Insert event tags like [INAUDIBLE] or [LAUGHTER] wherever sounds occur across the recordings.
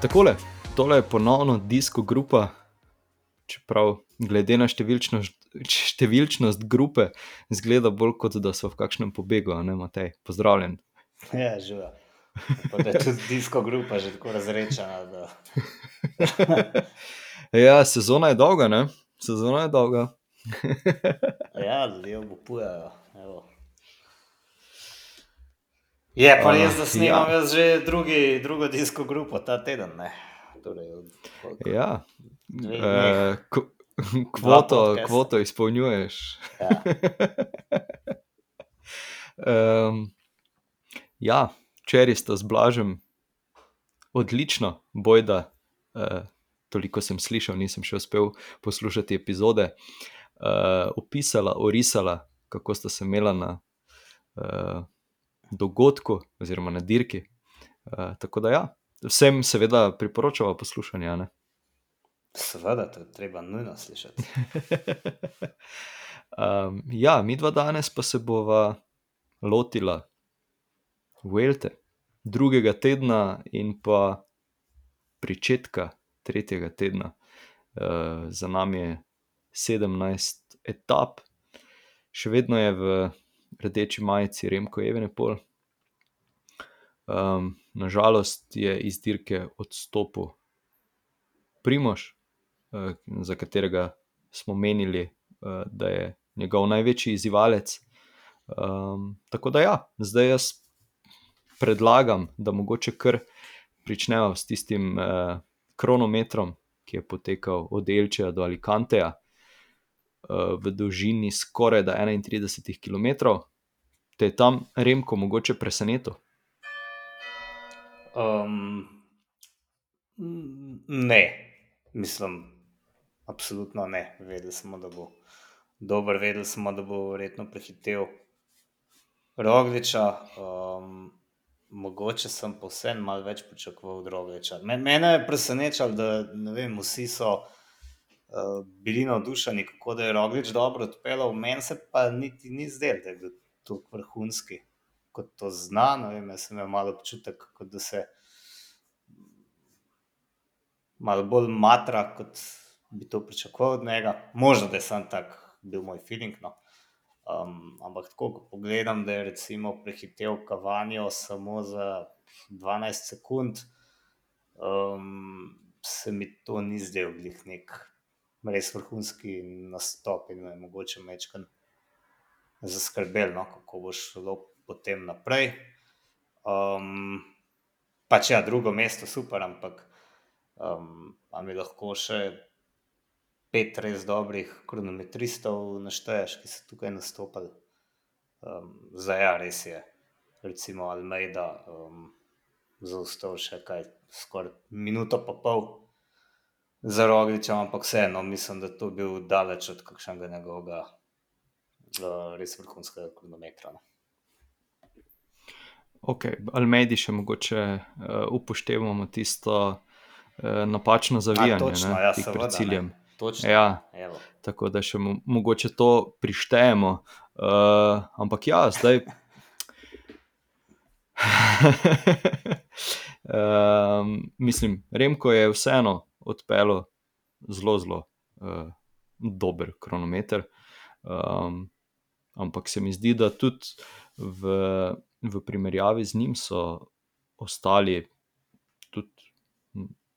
Takole, tole je ponovno disko grupa, čeprav glede na številčnost, številčnost grupe, zgleda bolj kot da so v kakšnem pobegu, ne Matej. Pozdravljen. Ja, živa. Da je tudi disko grupa že tako razrečena. Da... [LAUGHS] Ja, sezona je dolga, ne? Sezona je dolga. Ja, ljudje obupujejo. evo. Je pa res, da snemam ja. jaz že drugi, drugo disko grupo ta teden. Ne? Torej, od, koliko? Ja, Dveh eh, ko- kvoto, kvoto izpolnjuješ. ja. [LAUGHS] Um, ja, včeraj sta z Blažem odlično, bojda, uh, toliko sem slišal, nisem še uspel poslušati epizode, uh, opisala, orisala, kako sta se imela na uh, dogodku oziroma na dirki. Uh, tako da ja, vsem seveda priporočava poslušanje. ne. Seveda, to je treba nujno slišati. [LAUGHS] um, ja, mi dva danes pa se bova lotila Velte, drugega tedna in pa pričetka tretjega tedna. Uh, za nami je 17 etap, še vedno je v rdeči majici Remko Evenepol. Um, nažalost je iz dirke odstopil Primož, uh, za katerega smo menili, uh, da je njegov največji izzivalec. Um, tako da ja, zdaj jaz predlagam, da mogoče kar pričnemo s tistim uh, kronometrom, ki je potekal od Elčeja do Alicanteja v dolžini skoraj 31 km. Te je tam Remko mogoče presenetil. Um, ne, mislim, absolutno ne. Vedeli smo, da bo dober, vedeli smo, da bo verjetno prehitel Rogliča. Um, mogoče sem vseeno malo več pričakoval od. Me, mene je presenečalo, da vem, vsi so uh, bili navdušeni, kako da je Roglič dobro odpeljal, meni se pa niti ni zdelo, da je bil tako vrhunski. Kot to zna, ne vem, jaz sem imel malo občutek, da se malo bolj matra, kot bi to pričakoval od njega. Možno, da je sam tak bil moj feeling. No. Um, ampak tako, ko pogledam, da je recimo prehitel Kavanjo samo za 12 sekund, um, se mi to ni zdel glih nek res vrhunski nastop in me je mogoče mečkan zaskrbel, no, kako bo šlo potem naprej. Um, pač ja, drugo mesto super, ampak um, a mi lahko še pet res dobrih kronometristov našteješ, ki so tukaj nastopili. Um, zdaj, ja, res je. Recimo Almeida um, zaustal še kaj, skoraj minuto pa pol za Rogliča, ampak vseeno mislim, da to bil daleč od kakšnega njegovega uh, res vrhunskega kronometra. No. Ok, Almedi še mogoče uh, upoštevamo tisto uh, napačno zavijanje točno, ne, ja, tik seveda, pred ne. ciljem. Točno. Ja, Evo. tako da še mo mogoče to prištejemo. Uh, ampak ja, zdaj. um, [LAUGHS] mislim, Remko je vseeno odpeljal zelo, zelo uh, dober kronometer. Um, ampak se mi zdi, da tudi v, v primerjavi z njim so ostali tudi,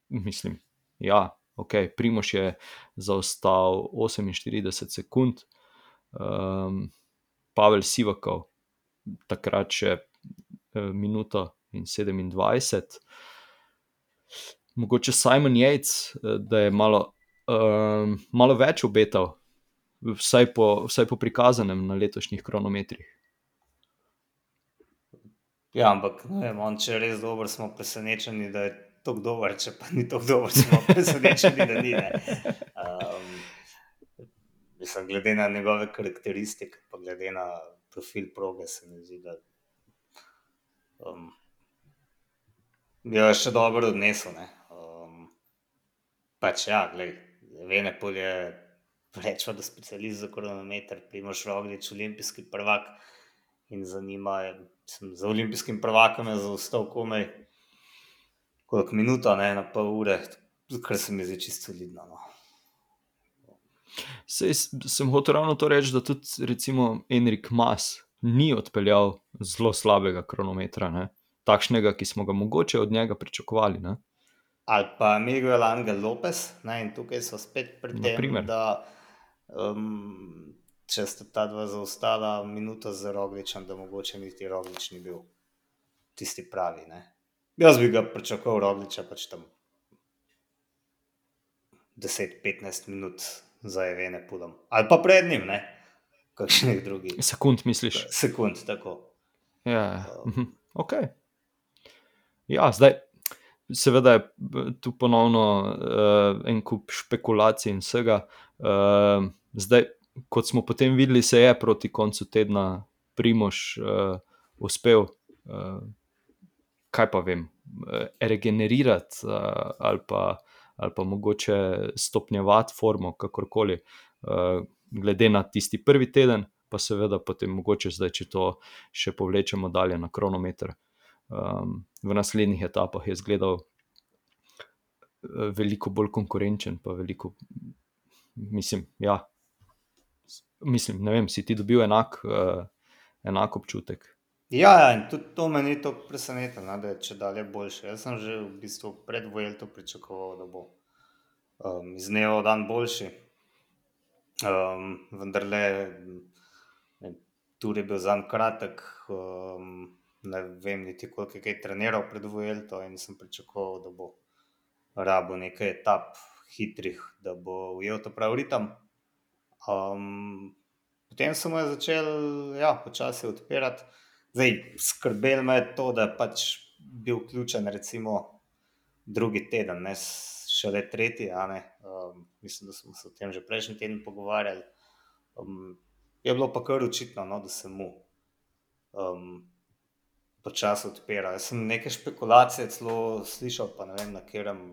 mislim, ja, ok, Primoš je zaostal 48 sekund, um, Pavel Sivakov takrat še eh, minuto in 27. Mogoče Simon Yates, eh, da je malo, um, malo več obetal, vsaj po, vsaj po prikazanem na letošnjih kronometrih. Ja, ampak vem, on, če je res dober, smo presenečeni, da je tako dober, če pa ni tako dober, smo presenečeni, da ni. ne. Um, mislim, glede na njegove karakteristike, pa glede na profil proge, se mi zdi, da um, jo je še dobro odnesel. Ne. Pač ja, glej, Venepol je rečemo, da specialist za kronometer, Primoš Roglič, olimpijski prvak in za njima je, mislim, za olimpijskim prvakom je zaostal komaj koliko minuta, ne, na pol ure, kar se mi zdi čisto solidno. No. Sej, sem hotel ravno to reči, da tudi recimo Enrik Mas ni odpeljal zelo slabega kronometra, ne? takšnega, ki smo ga mogoče od njega pričakovali. Ne? Ali pa Miguel Angel Lopez, ne, in tukaj so spet pri tem, Naprimer. da um, če sta ta dva zaostala minuto za Rogličem, da mogoče niti Roglič ni bil tisti pravi. Ne. Jaz bi ga pričakoval Rogliča pač tam 10-15 minut za Evene pudom. Ali pa pred njim, ne, kakšnih drugih. Sekund, misliš? Sekund, tako. Ja, mhm, ok. Ja, zdaj, seveda je b- tu ponovno uh, en kup špekulacij in vsega. Uh, zdaj, kot smo potem videli, se je proti koncu tedna Primož uh, uspel, uh, kaj pa vem, eh, regenerirati uh, ali, pa, ali pa mogoče stopnjevati formo, kakorkoli, uh, glede na tisti prvi teden, pa seveda potem mogoče zdaj, če to še povlečemo dalje na kronometer. Um, v naslednjih etapah je izgledal eh, veliko bolj konkurenčen, pa veliko, mislim, ja. Mislim, ne vem, si ti dobil enak, uh, enak občutek. Ja, ja, in tudi to me ni tako presenetilo, da je če dalje boljše. Jaz sem že v bistvu pred Vuelto pričakoval, da bo um, iz dneva v dan boljši. Um, vendar le, tur je bil zanj kratek, um, ne vem niti koliko je kaj treniral pred Vuelto in sem pričakoval, da bo rabo nekaj etap hitrih, da bo ujel to prav ritem. Um, potem se mu je začel ja, počasi odpirati. Zdaj, skrbelo me je to, da je pač bil ključen, recimo, drugi teden, ne šele tretji. Um, mislim, da smo se o tem že prejšnji teden pogovarjali. Um, je bilo pa kar očitno, no, da se mu um, počasi odpira. Jaz sem neke špekulacije celo slišal, pa ne vem na katerem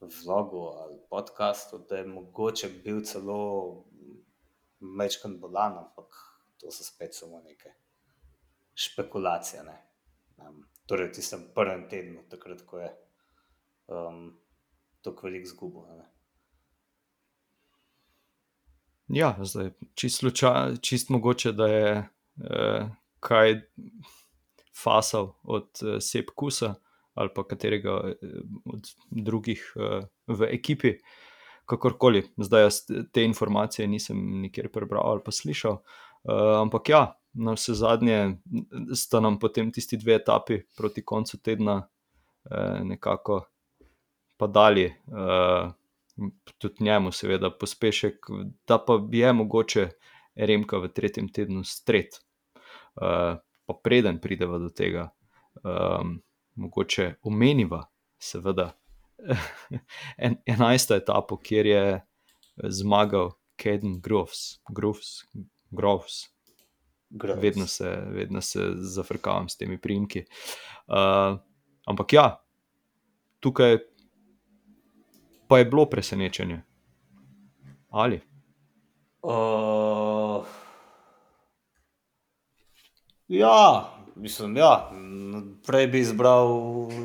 vlogu ali podkastu, da je mogoče bil celo mečkan bolan, ampak to so spet samo neke špekulacije. Ne. Um, torej, v tistem prvem tednu, takrat, ko je um, tako velik zgubo. Ne. Ja, zdaj, čist, slučaj, čist mogoče, da je eh, kaj fasal od eh, Sepkusa ali pa katerega eh, od drugih eh, v ekipi. Kakorkoli, zdaj jaz te- informacije nisem nikjer prebral ali pa slišal. Uh, ampak ja, na vse zadnje sta nam potem tisti dve etapi proti koncu tedna eh, nekako pa dali, uh, tudi njemu, seveda, pospešek, da pa je mogoče Remka v tretjem tednu stret. Uh, pa preden prideva do tega, um, mogoče omeniva, seveda, [LAUGHS] en, enajsto etapo, kjer je zmagal Kaden Groves. Groves, Groves. Gross. Vedno se, vedno se zafrkavam s temi primki. Uh, ampak ja, tukaj pa je bilo presenečenje. Ali? Uh, ja, mislim, ja. Prej bi izbral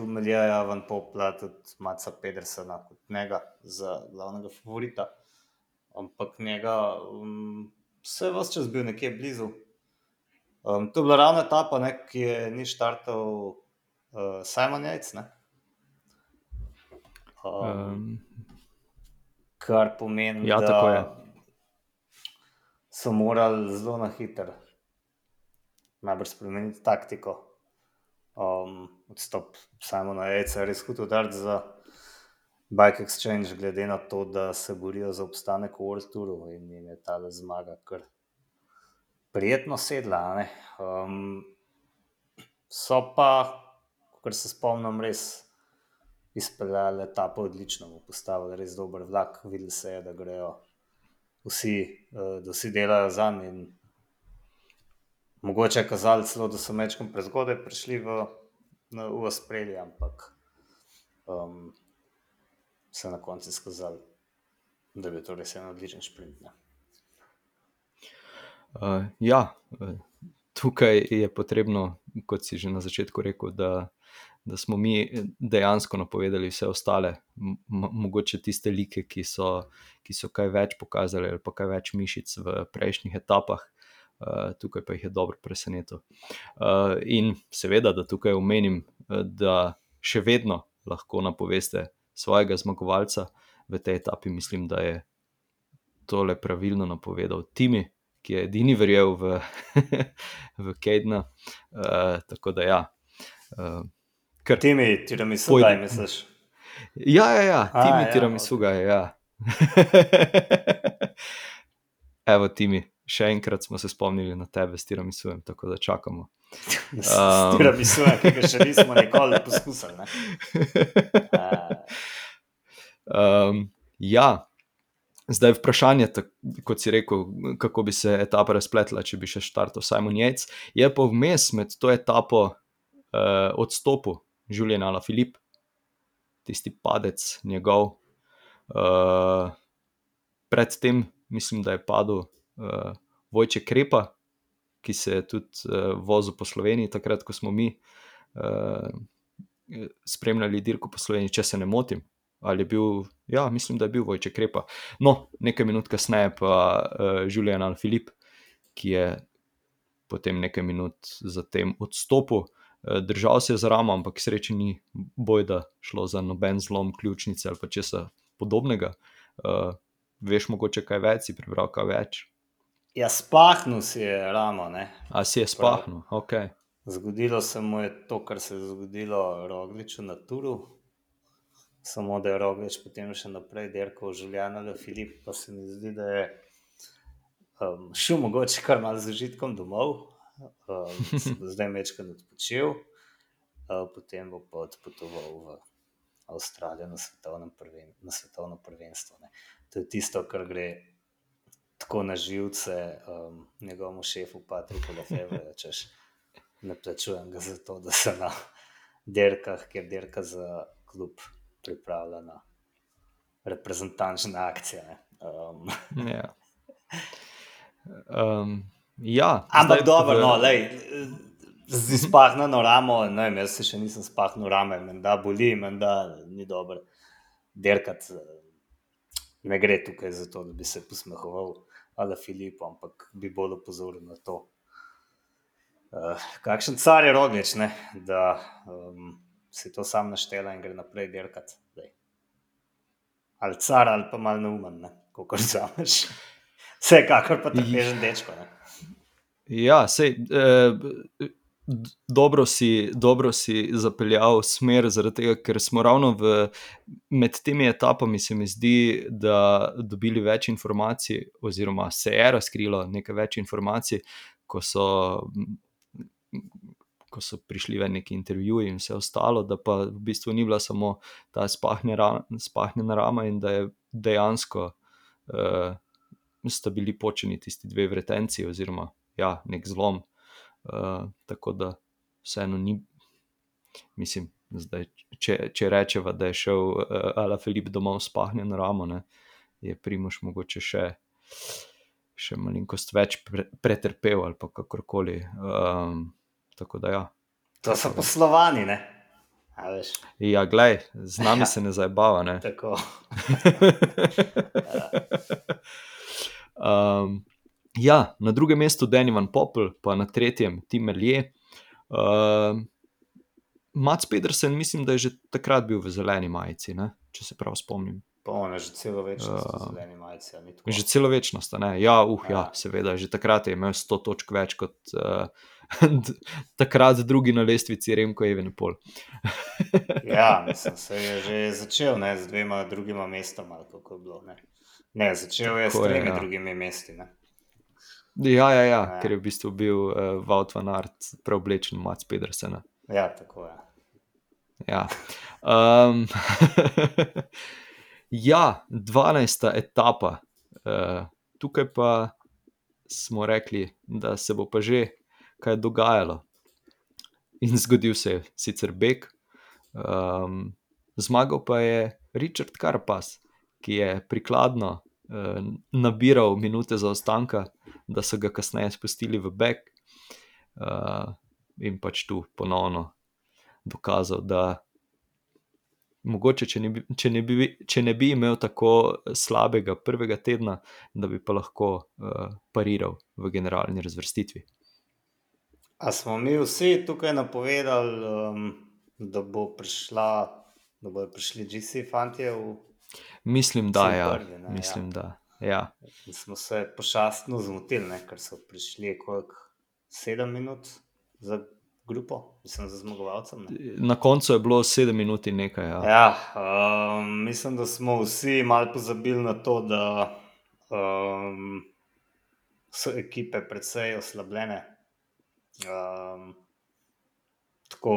Melija Van Popla, tudi Maca Pedersena kot njega za glavnega favorita. Ampak njega um, vse vse čas bil nekje blizu. Um, to je bila ravna etapa, ne, ki je ni štartal uh, Simon Jajc. Um, Um, kar pomeni, Ja, da je. so morali zelo na hitro najbrž spremeniti taktiko. Um, odstop Simona Jejca je res hud udar za Bike Exchange, glede na to, da se borijo za obstanek v World Touru in jim je ta zmaga kar prijetno sedla. Um, so pa, kar se spomnim, res izpeljali etapo odlično, mu postavili res dober vlak, videli se je, da grejo vsi, eh, da vsi delajo za njim. in Mogoče je kazalo celo, da so mečkom prezgodaj prišli v, na- v spredje, ampak um, se je na koncu izkazalo, da je to res en odličen šprint. Ne. Uh, ja, eh, tukaj je potrebno, kot si že na začetku rekel, da da smo mi dejansko napovedali vse ostale, mogoče tiste like, ki so, ki so kaj več pokazali, ali pa kaj več mišic v prejšnjih etapah. Uh, tukaj pa jih je dobro presenetil. Uh, in seveda, da tukaj omenim, da še vedno lahko napoveste svojega zmagovalca v tej etapi, mislim, da je tole pravilno napovedal Timi, ki je edini verjel v, [LAUGHS] v Kedna. Uh, tako da ja. Uh, Ker ti mi tiramisu, kaj misliš? Ja, ja, ja. ti mi ja, tiramisu, okay. ja. [LAUGHS] Evo, ti mi, še enkrat smo se spomnili na tebe s tiramisujem, tako da čakamo. Um, [LAUGHS] s tiramisujem, ki ga še nismo nikoli poskusili. um, [LAUGHS] ja. Zdaj je vprašanje, kot si rekel, kako bi se etapa razpletla, če bi še štartal Simon Jejc. Je pa vmes med to etapo uh, odstopil Žuljen ali Filip, tisti padec njegov. Uh, predtem mislim, da je padel uh, Vojče Krepa, ki se je tudi uh, vozil po Sloveniji, takrat, ko smo mi uh, spremljali dirko po Sloveniji, če se ne motim. Ali je bil, ja, mislim, da je bil Vojče Krepa. No, nekaj minut kasneje pa uh, Žuljen ali Filip, ki je potem nekaj minut zatem odstopil. Eh, držal se je za ramo, ampak sreče ni bojda šlo za noben zlom ključnice ali pa česa podobnega. Uh, veš, mogoče kaj več, si prebral kaj več. Ja, spahnil si je ramo. Ne? A si je spahnil, ok. Zgodilo se mu je to, kar se je zgodilo Rogliču na Turu. Samo da je Roglič potem še naprej dirkal življenje, ali Filip, pa se mi zdi, da je um, šel mogoče kar malo z užitkom domov, um, zdaj mečkaj odpočil, uh, potem bo pa odpotoval v Avstralijo na, prven, na svetovno prvenstvo. Ne. To je tisto, kar gre tako na živce um, njegovemu šefu, Patriku Lefebvre, [LAUGHS] češ ne plačujem ga za to, da se na derkah, kjer derka za klub pripravlja na reprezentančne akcije. Um. Ja. [LAUGHS] Um, Ja, Ampak dobro, no, z izpahnjeno ramo, ne vem, jaz se še nisem spahnil rame, da boli, da ni dobro. Derkat ne gre tukaj za to, da bi se posmehoval ali Filip, ampak bi bolj opozoril na to. Uh, kakšen car je roglič, ne? da um, si to sam naštela in gre naprej derkat. Ali car, ali pa malo neumen, kako razumeš. [LAUGHS] Vsekakor pa ti je že dečko. Ne? Ja, sej, eh, dobro, si, dobro si zapeljal smer, zaradi tega, ker smo ravno v, med temi etapami, se mi zdi, da dobili več informacij, oziroma se je razkrilo nekaj več informacij, ko so. Ko so prišli v neki intervju in vse ostalo, da pa v bistvu ni bila samo ta spahnjena rama, in da je dejansko uh, sta bili počeni tisti dve vretenci, oziroma ja, nek zlom. Uh, tako da vseeno ni, mislim, zdaj, če, če rečemo, da je šel uh, Ala Filip domov spahnjen ramo, ne, je Primoš mogoče še, še malenkost več pre, pretrpel ali pa kakorkoli. Um, tako da ja. To so poslovani, ne? Ja, glej, z nami ja. se ne zabava. Tako. um, [LAUGHS] Ja, na drugem mestu Danny Van Poppel, pa na tretjem Tim Merlje. Uh, Mats Pedersen, mislim, da je že takrat bil v zeleni majici, ne? če se prav spomnim. Polno, že celo večnost uh, v zeleni majici. Že celo večnost, ne. Ja, uh, ja. ja, seveda, že takrat je imel 100 točk več kot uh, [LAUGHS] takrat drugi na lestvici Remko Evenpol. [LAUGHS] ja, mislim, se je že začel ne, z dvema drugima mestoma, kako je bilo. Ne, ne začel je Tako s tremi ja. drugimi mesti. Ne. Ja, ja, ja, ker je v bistvu bil uh, Wout van Art preoblečen v Mats Pedersena. Ja, tako je. Ja. Um, [LAUGHS] ja, 12. etapa. Uh, tukaj pa smo rekli, da se bo pa že kaj dogajalo. In [LAUGHS] zgodil se je sicer Bek, um, zmagal pa je Richard Karpas, ki je prikladno nabiral minute za ostanka, da so ga kasneje spustili v Bek uh, in pač tu ponovno dokazal, da mogoče, če ne, bi, če, ne bi, če ne bi imel tako slabega prvega tedna, da bi pa lahko uh, pariral v generalni razvrstitvi. A smo mi vsi tukaj napovedali, um, da bo prišla, da bodo prišli GC fanti v Mislim, da Vsi ja. prvi, ne, ja. Mislim, da. Ja. In smo se pošastno zmotili, ne, ker so prišli koliko sedem minut za grupo, mislim, za zmagovalcem. Ne. Na koncu je bilo 7 minut in nekaj. Ja. Ja, um, mislim, da smo vsi malo pozabili na to, da um, so ekipe precej oslabljene. Um, tako,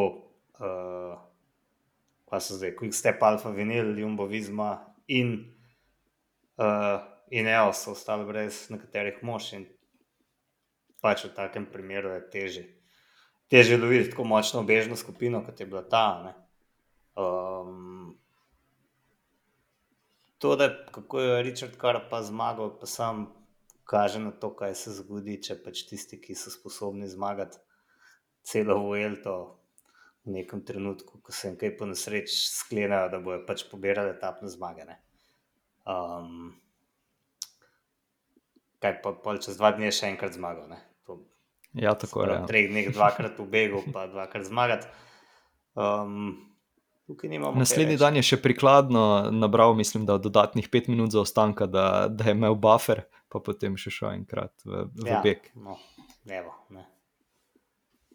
uh, kaj so zdaj, Quick Step, Alfa, Vinil, Jumbo, Visma in uh, Ineo so ostali brez nekaterih mož in pač v takem primeru je teže. Teže loviti tako močno bežno skupino, kot je bila ta. Ne. Um, to, da kako je Richard Kar pa zmagal, pa sam kaže na to, kaj se zgodi, če pač tisti, ki so sposobni zmagati celo Vuelto v nekem trenutku, ko se jim kaj po nesreč sklenejo, da bojo pač pobirali etapne zmage. Ne. Um, kaj pa pol čez dva dni še enkrat zmagal. Ne. To, Ja, tako je. v Ja. treh dneh dvakrat pobegel, pa dvakrat zmagati. Um, Naslednji dan je še prikladno nabral, mislim, da dodatnih 5 minut zaostanka, da, da je imel buffer, pa potem še šel enkrat v, v ja. beg. No, evo, ne.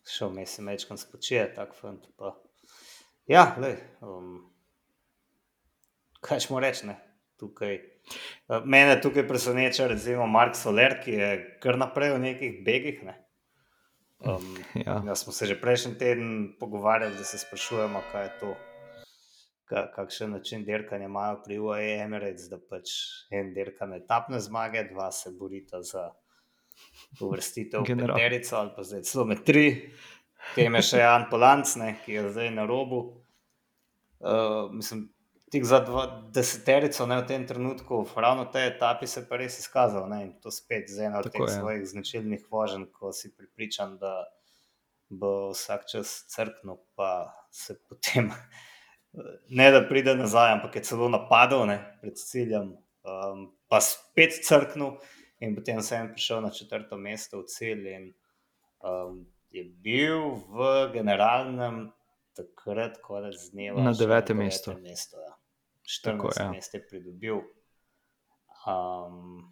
Šel mi je mečkam spočije, tak fant. Pa. Ja, lej, um, kaj smo reči, ne, tukaj. Uh, Mene tukaj preseneča, recimo, Mark Soler, ki je kar naprej v nekih begih. Ne. Um, [LAUGHS] Ja. ja, smo se že prejšnji teden pogovarjali, da se sprašujemo, kaj je to, ka, kakšen način dirkanja imajo pri UAE Emirates, da pač en dirka na etapne zmage, dva se borita za uvrstitev v peterico ali pa zdaj celo med tri. Tem je še Jan Polanc, ne, ki je zdaj na robu. Uh, mislim, tik za dva, deseterico ne, v tem trenutku, ravno v tej etapi se pa res izkazal. Ne, in to spet z eno od Tako teh je. svojih značilnih voženj, ko si pripričan, da bo vsak čas crknil, pa se potem ne da pride nazaj, ampak je celo napadal ne, pred ciljem, um, pa spet crknil in potem sem prišel na četrto mesto v cilj in um, je bil v generalnem takrat konec dneva Na devetem mestu. mestu ja. Tako, 14 ja. mest je pridobil. Um,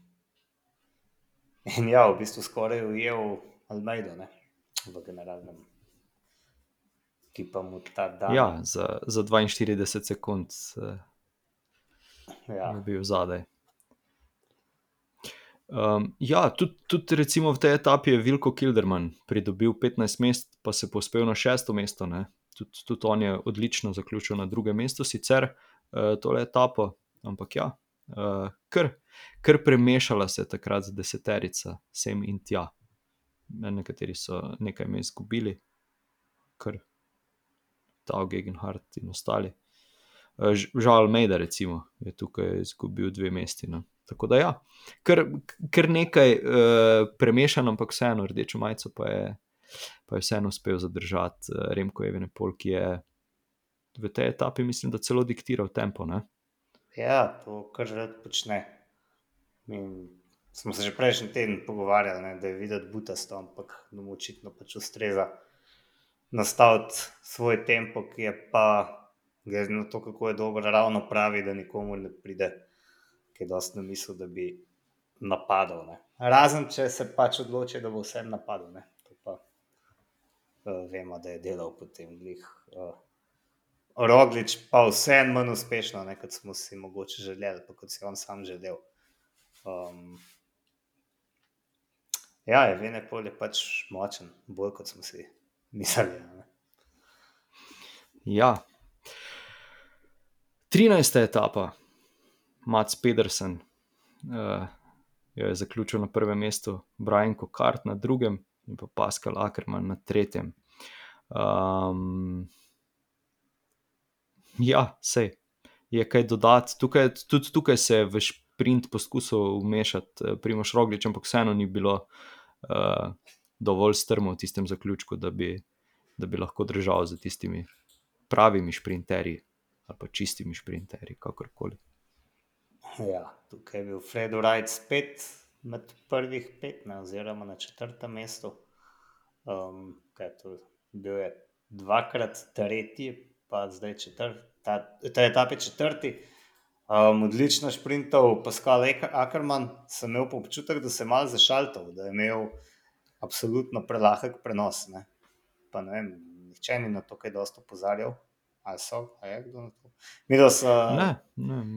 in ja, v bistvu skoraj ujel Almeido ne, v generalnem, ki pa mu ta dan. Ja, za, za 42 sekund eh, ja. je bil zadaj. Um, ja, tudi, tudi recimo v tej etapi je Vilko Kilderman pridobil 15 mest, pa se povzpel na šesto mesto. Tudi, tudi on je odlično zaključil na drugem mestu, sicer uh, tole etapo, ampak ja, uh, kar, kar premešala se je takrat deseterica, sem in tja. Ne, Nekateri so nekaj mest izgubili, kar Tao Gegenhardt in ostali. Ž- Žal Almeida, recimo, je tukaj izgubil dve mesti. No. Tako da, ja, kar, nekaj uh, premešano, ampak vseeno rdečo majico pa je, pa je vseeno uspel zadržati uh, Remko Evenepol, ki je v tej etapi, mislim, da celo diktiral tempo. Ne? ja, to kar rad počne. In smo se že prejšnji teden pogovarjali, ne, da je videti butasto, ampak da mu očitno pač ustreza nastaviti svoj tempo, ki je pa, glede na to, kako je dober, ravno pravi, da nikomu ne pride, ki je dosti na misel, da bi napadal. Ne. Razen, če se pač odloči, da bo vsem napadal. Ne. To pa uh, vemo, da je delal potem glih. Uh, Roglič pa vseeno manj uspešno, ne, kot smo si mogoče želeli, pa kot si on sam želel. Um, ja, je Venepol je pač močen, bolj kot smo si [LAUGHS] mislili. Ne. Ja. 13. etapa, Mats Pedersen uh, jo je zaključil na prvem mestu, Brian Kokart na drugem in pa Pascal Ackermann na tretjem. Um, ja, sej je kaj dodati. Tukaj, tudi tukaj se je v sprint poskusil vmešati eh, Primoš Roglič, ampak vseeno ni bilo uh, dovolj strmo v tistem zaključku, da bi, da bi lahko držal za tistimi pravimi sprinterji ali pa čistimi sprinterji, kakorkoli. Ja, tukaj je bil Fred Wright spet med prvih pet, ne, oziroma na četrtem mestu. Um, kaj to? Bil je dvakrat tretji, pa zdaj četrti, ta, ta etap je četrti. Um, odlično šprintov, Pascal Ackerman, sem imel občutek, da se je malo zašaltal, da je imel absolutno prelahek prenos. Ne. Pa ne vem, nihče ni na to kaj dosto opozarjal. Ali so, ali je kdo na to? Mi smo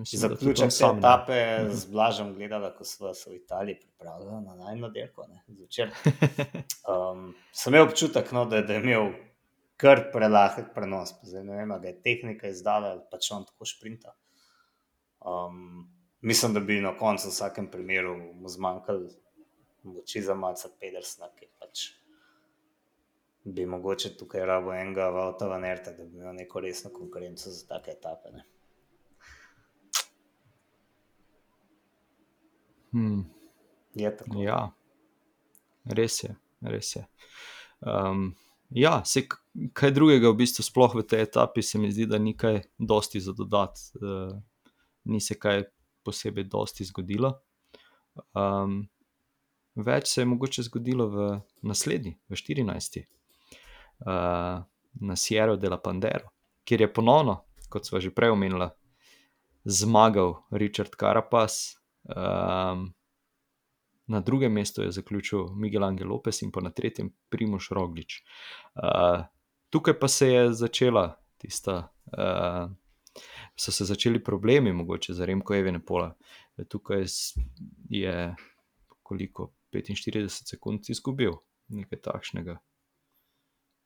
se zaključek te etape mhm. z Blažem gledali, ko smo se v Italiji pripravljali na najmo dirko, zvečer. [LAUGHS] Um, sem imel občutek, no, da, da je imel kar prelahek prenos. Zdaj ne vem, da je tehnika izdala ali pač on tako šprinta. Um, mislim, da bi na koncu v vsakem primeru mu zmanjkalo moči za Maca Pedersna, ki pač bi mogoče tukaj rabo enega avta v Nerta, da bi imel neko resno konkurenco za take etape. Ne. Hmm. Je tako. Ja, res je. Res je. Um, ja, se kaj drugega, v bistvu, sploh v tej etapi, se mi zdi, da ni kaj dosti za dodati, uh, ni se kaj posebej dosti zgodilo. Um, več se je mogoče zgodilo v naslednji, v 14 uh, na Sierra de la Pandera, kjer je ponovno, kot smo že prej omenili, zmagal Richard Carapaz. Um, na drugem mestu je zaključil Miguel Angel Lopez in pa na tretjem Primoš Roglič. Uh, tukaj pa se je začela tista. Uh, So se začeli problemi, mogoče za Remko Evenepola. Tukaj je koliko 45 sekund izgubil, nekaj takšnega.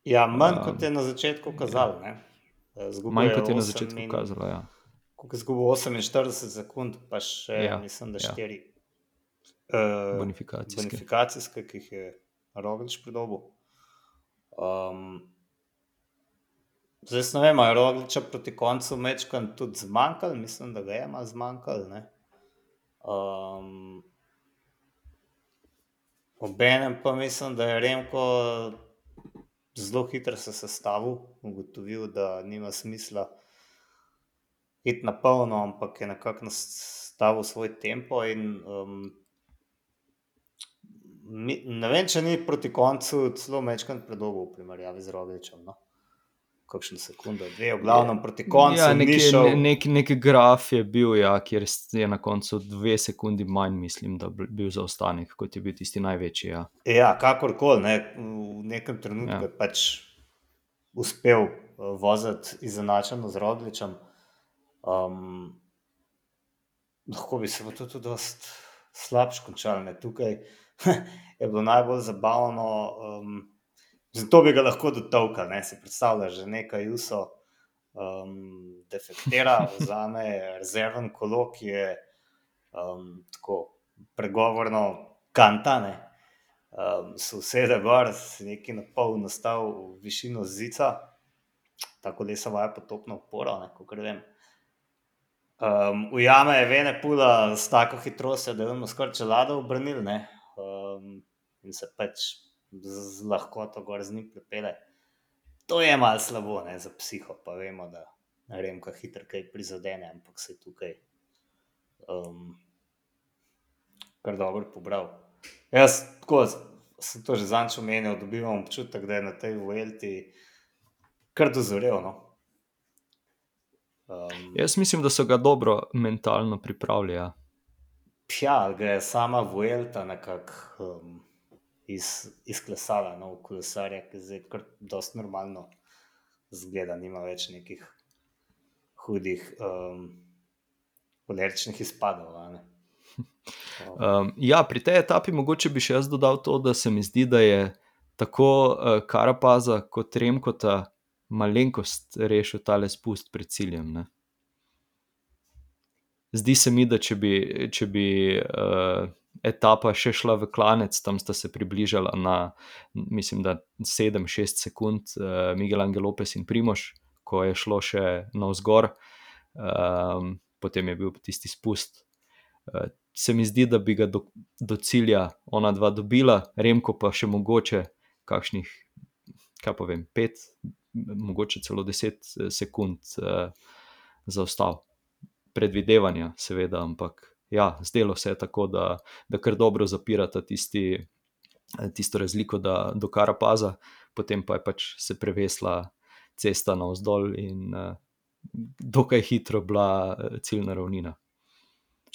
Ja, manj um, kot je na začetku kazalo. Ja. Manj kot je na začetku kazalo. Ja. Ko je izgubil 48 sekund, pa še ja, mislim, da 4 ja. uh, bonifikacijske. bonifikacijske, ki jih je Roglič pridobil. Um, zdaj ne vem, ali je Rogliča proti koncu mečkan tudi zmanjkal, mislim, da ga je malo zmanjkal. Um, Obenem pa mislim, da je Remko zelo hitro se sestavil, ugotovil, da nima smisla iti na polno, ampak je nekako nastavil svoj tempo. In, um, ne vem, če ni proti koncu celo mečkant predolgo v primerjavi z Rogličem. No? Kakšno sekundo, dve, v glavnem proti koncu. Ja, neki, ne, neki, neki graf je bil, ja, kjer je na koncu dve sekundi manj, mislim, da je bil zaostanek, kot je bil tisti največji. Ja, ja kakorkoli, ne, v nekem trenutku ja. je pač uspel uh, voziti izenačeno z Rodličem. Um, lahko bi se pa tudi dosti slabš končal. Tukaj [LAUGHS] je bilo najbolj zabavno. Um, Zato bi ga lahko dotovkal, ne si predstavljaš, že nekaj uso, um, defektira, vzame rezerven kolo, ki je um, tako pregovorno kantane. Um, so vse da gor, neki na pol nastal v višino zica, tako da se vaja potopno uporo, kot vem. Um, ujame je vene pula s tako hitrostjo, da je vam skoraj čelado obrnil um, in se pač z lahkoto gor z njim pripele. To je malo slabo ne, za psiho, pa vemo, da kako hitro kaj prizadene, ampak se je tukaj um, kar dobro pobral. Jaz tako, sem to že zanč omenil, dobivam občutek, da je na tej Vuelti kar dozorel. No. Um, Jaz mislim, da so ga dobro mentalno pripravili. Ja, ja ga je sama Vuelta nekako. Um, iz, izklesala no, kolesarja, ki zdaj kar dosti normalno zgleda, nima več nekih hudih um, alergičnih izpadov. [LAUGHS] Um, ja, pri tej etapi mogoče bi še jaz dodal to, da se mi zdi, da je tako uh, Karapaza kot Remkota malenkost rešil tale spust pred ciljem. Ne? Zdi se mi, da če bi, če bi uh, etapa še šla v klanec, tam sta se približala na, mislim, da 7-6 sekund, uh, Miguel Angel Lopes in Primoš, ko je šlo še navzgor, um, potem je bil tisti spust. Uh, se mi zdi, da bi ga do, do cilja ona dva dobila, Remko pa še mogoče kakšnih, kaj povem, 5, mogoče celo 10 sekund uh, zaostal. Predvidevanja, seveda, ampak ja, zdelo se je tako, da, da kar dobro zapirata tisti, tisto razliko da, do Karapaza, potem pa je pač se prevesla cesta navzdol in uh, dokaj hitro bila ciljna ravnina.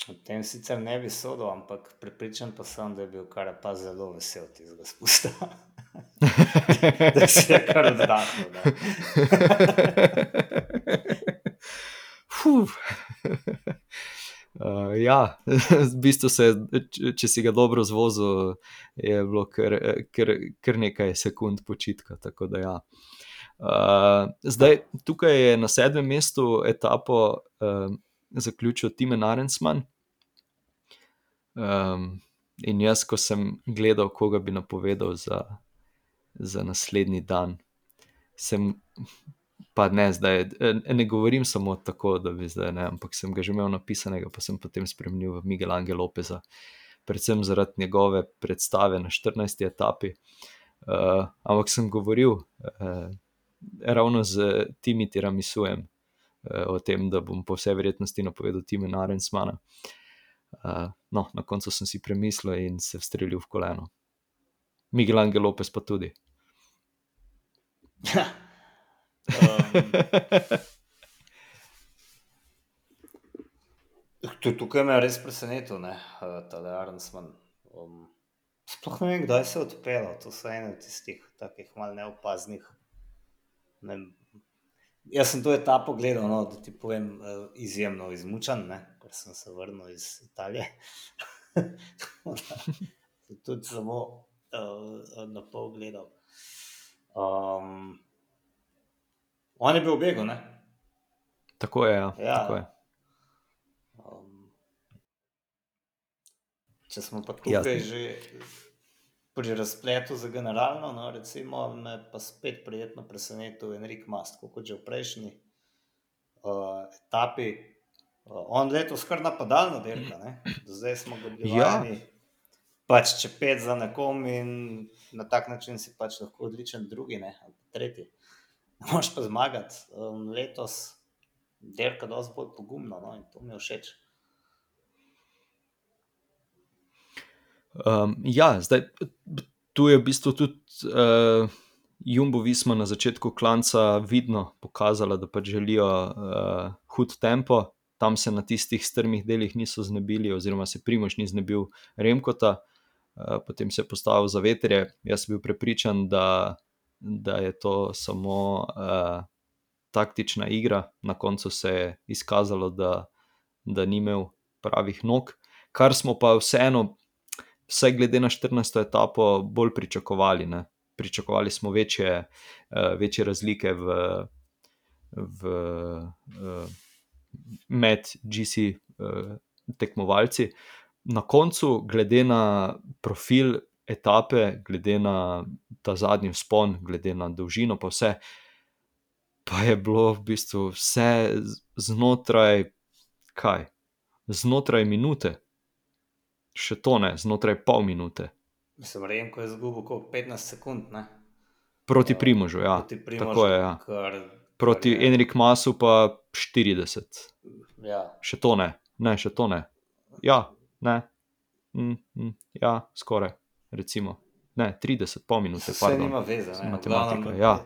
O tem sicer ne bi sodel, ampak pripričan pa sem, da je bil kar pa zelo vesel tistega spusta. [LAUGHS] da se je kar oddahnil. [LAUGHS] Uh, ja, [LAUGHS] v bistvu se, če si ga dobro zvozil, je bilo kar, kar, kar nekaj sekund počitka. Ja. Uh, zdaj, tukaj je na sedmem mestu etapo uh, zaključil Timen Arensman. Um, in jaz, ko sem gledal, koga bi napovedal za, za naslednji dan, sem pa ne zdaj, ne govorim samo tako, da bi zdaj ne, ampak sem ga že imel napisanega, pa sem potem spremenil v Miguel Angel Lopeza, predvsem zaradi njegove predstave na 14. etapi. Uh, ampak sem govoril uh, ravno z Timi Tiramisujem uh, o tem, da bom po vsej verjetnosti napovedal Tima Narensmana. Uh, no, na koncu sem si premislil in se vstrelil v koleno. Miguel Angel Lopez pa tudi. [LAUGHS] Um, tukaj me je res presenetil, je uh, Arnsman. Um, sploh ne vem, kdaj se je odpeljal. To so ene od tistih takih malo neopaznih. Ne, jaz sem to etapo gledal, no, da ti povem, uh, izjemno izmučen, ne, ker sem se vrnil iz Italije. [LAUGHS] tudi samo uh, na pol gledal. Um, On je bil v begu. Ne? Tako je. Ja. Ja. Tako je. Um, če smo pa tukaj Jasne. že pri razpletu za generalno, no, recimo, me pa spet prijetno presenetil Enrik Mast, kot že v prejšnji uh, etapi. Uh, on letos kar napadalno dela, do zdaj smo ga bili ja. vajeni. Pač če pet za nekom in na tak način si pač lahko odličen drugi, ne, ali tretji. Moš pa zmagati um, letos, delka dosti bolj pogumno no? in to mi je všeč. Um, ja, zdaj tu je v bistvu tudi uh, Jumbo Visma na začetku klanca vidno pokazala, da pač želijo uh, hud tempo. Tam se na tistih strmih delih niso znebili, oziroma se Primož ni znebil Remkota, uh, potem se je postavil za veterje. Jaz sem bil prepričan, da da je to samo uh, taktična igra, na koncu se je izkazalo, da, da ni imel pravih nog, kar smo pa vseeno, vsaj glede na 14. etapo, bolj pričakovali. Ne? Pričakovali smo večje, uh, večje razlike v, v, uh, med GC uh, tekmovalci. Na koncu, glede na profil etape, glede na ta zadnji vzpon, glede na dolžino, pa vse, pa je bilo v bistvu vse znotraj, kaj, znotraj minute, še to ne, znotraj pol minute. Mislim, rejem, ko je zgubil 15 sekund. Ne? Proti Primožu, ja. Proti Primožu, tako je. Ja. Kar, Proti kar je... Enriku Masu pa 40. Ja. Še to ne, ne, še to ne. Ja, ne. Mm, mm, ja, skoraj recimo, ne, 30, pol minute. Vse nima veze, ne, matematika. Ja.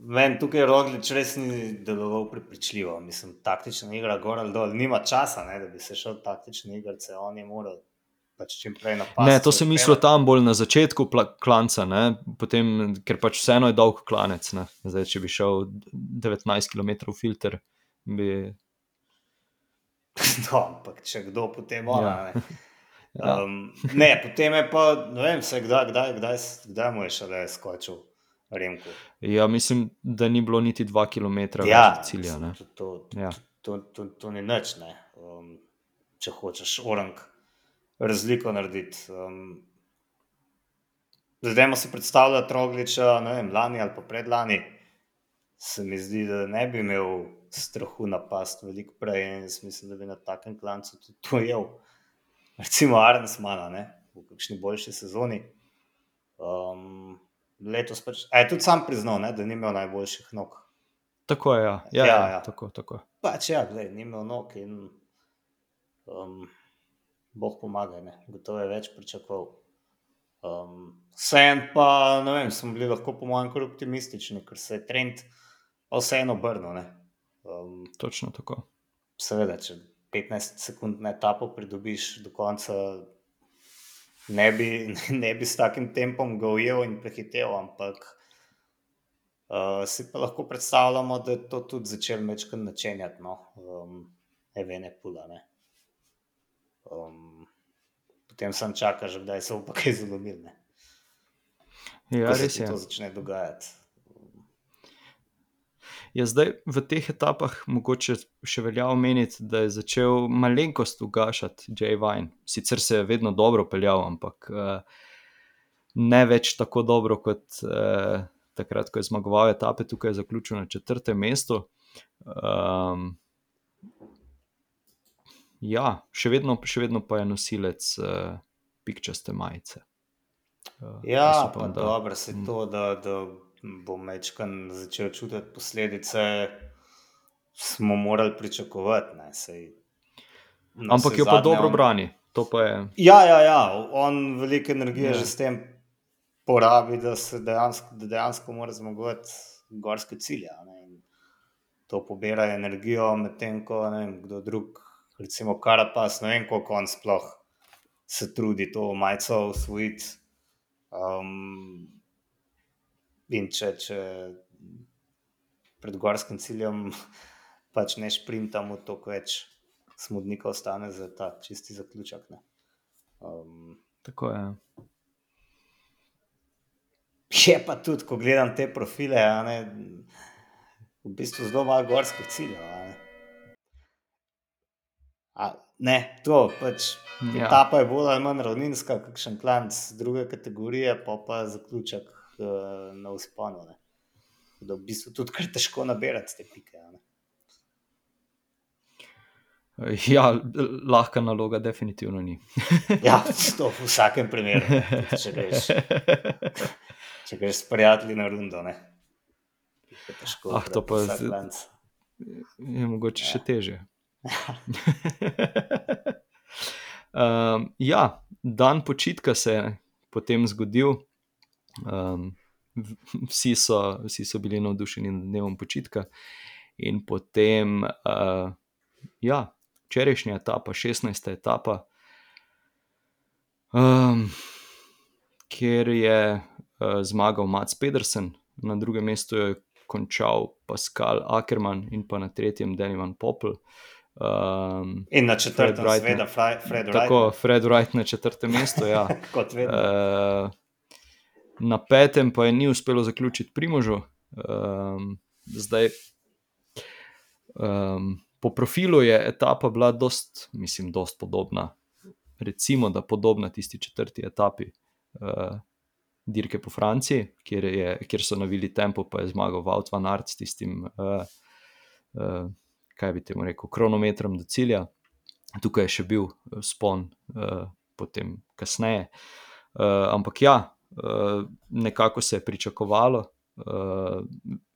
Meni tukaj Roglič res ni deloval prepričljivo. Mislim, taktična igra gor ali dol, nima časa, ne, da bi se šel taktične igrice, on je moral. Pač ne, to sem mislil tam bolj na začetku klanca, Potem, ker pač vseeno je dolg klanec. Zdaj, če bi šel 19 km filter, bi. [LAUGHS] No, ampak če kdo potem mora. Ja. Ja. Um, ne, potem je pa, ne vem, se, kdaj, kdaj, kdaj, kdaj mu je šele skočil Remko. Ja, mislim, da ni bilo niti dva km ja, cilja. To, to, ja. to, to, to ni nič, ne. Um, če hočeš orang razliko narediti. Um, zdaj si predstavljati Rogliča, ne vem, lani ali pa predlani, se mi zdi, da ne bi imel strahu napast veliko prej in mislim, da bi na takem klancu tudi to jel recimo Arnes Mana, ne, v kakšni boljši sezoni. Um, letos pač, a je tudi sam priznal, ne, da ni imel najboljših nog. Tako je, ja. Ja, Ja, ja, ja. Tako, tako. Pač ja, gledaj, ni imel nog in um, Bog pomaga, ne, gotovo je več pričakoval. Um, Vseeno pa, ne vem, smo bili lahko po mojem kar optimistični, ker se je trend vseeno obrnil, ne. Um, Točno tako. seveda, če 15 sekund na etapo pridobiš do konca, ne bi, [LAUGHS] ne bi s takim tempom ga ujel in prehitev, ampak uh, si pa lahko predstavljamo, da je to tudi začel mečkati načenjati, no, um, Evene Pula, ne. Um, potem sem čakal, že kdaj se bo pa kaj zalomil, ne. Ja, Ko res je. to začne dogajati. Ja, zdaj v teh etapah mogoče še velja omeniti, da je začel malenkost ugašati Jay Vine. Sicer se je vedno dobro peljal, ampak uh, ne več tako dobro kot uh, takrat, ko je zmagoval etape, tukaj je zaključil na četrtem mestu. Um, ja, še vedno, še vedno pa je nosilec uh, pikčaste majice. Uh, Ja, pa da- dobro se to, da, da bo Mečkan začel čutiti posledice, smo morali pričakovati. Ne, sej, Ampak jo pa dobro brani. To pa je. Ja, ja, ja, on veliko energije Ja. ja. že s tem porabi, da se dejansko, da dejansko mora zmagovati gorske cilje. Ne, to pobira energijo, medtem ko ne vem, kdo drug, recimo Karapas, ne vem, koliko on sploh se trudi to majico usvojiti. Um, in če, če pred gorskim ciljem [LAUGHS] pač ne šprintamo, toliko več smodnika ostane za ta čisti zaključek. Ne. Um, Tako je. je pa tudi, ko gledam te profile, ne, v bistvu zelo malo gorskih ciljev. Ne. A, ne, to pač. Ja. Etapa je bolj ali manj ravninska, kakšen klanc druge kategorije, pa pa zaključek uh, na usponu. Ne. Da v bistvu tudi kar težko nabirati te pike. Ne. Ja, lahka naloga, definitivno ni. [LAUGHS] Ja, to v vsakem primeru, ne, če greš, [LAUGHS] če greš s prijatelji na rundo. Ne. Težko Ah, to pa z-. Je mogoče Ja. še teže. um, ja, dan počitka se je potem zgodil. Um, vsi, so, vsi so bili navdušeni nad dnevom počitka, in potem, uh, ja, včerajšnja etapa, 16. etapa, um, kjer je uh, zmagal Mats Pedersen, na drugem mestu je končal Pascal Ackermann in pa na tretjem Denivan Popel. Um, In na Fred četrtem, Wright, seveda, Fred Wright. tako, Fred Wright na četrtem mestu. Ja. [LAUGHS] Kot vedno. Uh, na petem pa je ni uspelo zaključiti Primožu. Um, zdaj, um, po profilu je etapa bila dost, mislim, dost podobna. Recimo, da podobna tisti četrti etapi uh, dirke po Franciji, kjer, je, kjer so navili tempo, pa je zmagal Wout van Aert s tistim, uh, uh, kaj bi temu rekel, kronometrom do cilja. Tukaj je še bil spon, uh, potem kasneje. Uh, ampak ja, nekako se je pričakovalo, uh,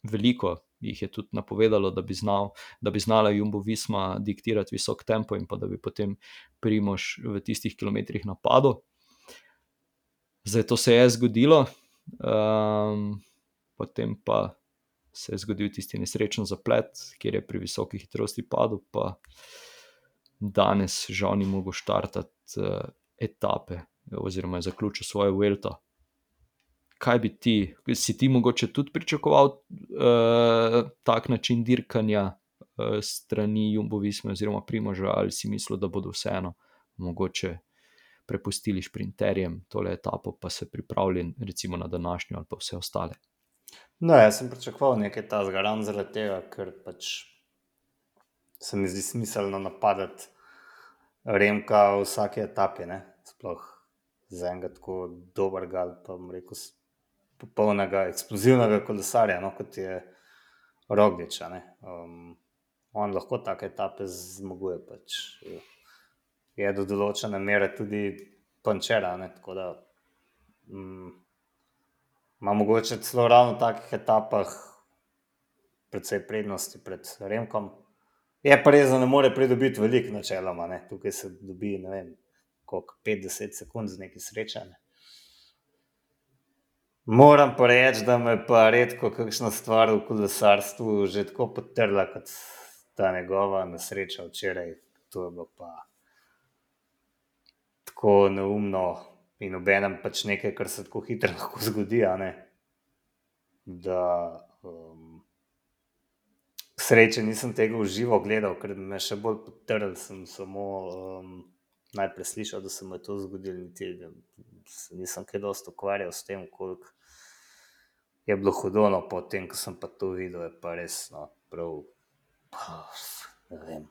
veliko jih je tudi napovedalo, da bi, znal, da bi znala Jumbo Visma diktirati visok tempo in pa da bi potem Primož v tistih kilometrih napadel. Zdaj to se je zgodilo, um, potem pa se je zgodil tisti nesrečen zaplet, kjer je pri visoki hitrosti padel, pa danes žal ni mogel štartati uh, etape, oziroma je zaključil svojo Vuelto. Kaj bi ti, si ti mogoče tudi pričakoval uh, tak način dirkanja uh, strani Jumbo Visme oziroma Primoža, ali si mislil, da bodo vseeno mogoče prepustili šprinterjem tole etapo, pa se pripravili recimo na današnjo ali pa vse ostale? No, jaz sem pričakoval nekaj tazga, ravno zaradi tega, ker pač se mi zdi smiselno napadati Remka v vsaki etapi, ne? sploh za enega tako dobrega ali pa rekel popolnega eksplozivnega kolesarja, no, kot je Roglič. Um, on lahko take etape zmaguje. Pač. Je do določene mere tudi pančera, ne, tako da mm, ima mogoče celo ravno v takih etapah precej prednosti pred Remkom. Je pa res, da ne more pridobiti veliko, načeloma. Ne. Tukaj se dobi, ne vem, koliko 50 sekund z neki srečanjem. Moram pa reči, da me pa redko kakšna stvar v kolesarstvu že tako potrla, kot ta njegova nesreča včeraj. To je bilo pa tako neumno in obenem pač nekaj, kar se tako hitro [LAUGHS] lahko zgodi. Da um, sreče nisem tega v živo gledal, ker me še bolj potrl. Sem samo um, najprej slišal, da se mu je to zgodilo, niti nisem kaj dosto ukvarjal s tem, koliko je bilo hudo, no, potem, ko sem pa to videl, je pa res, no, prav, ne vem.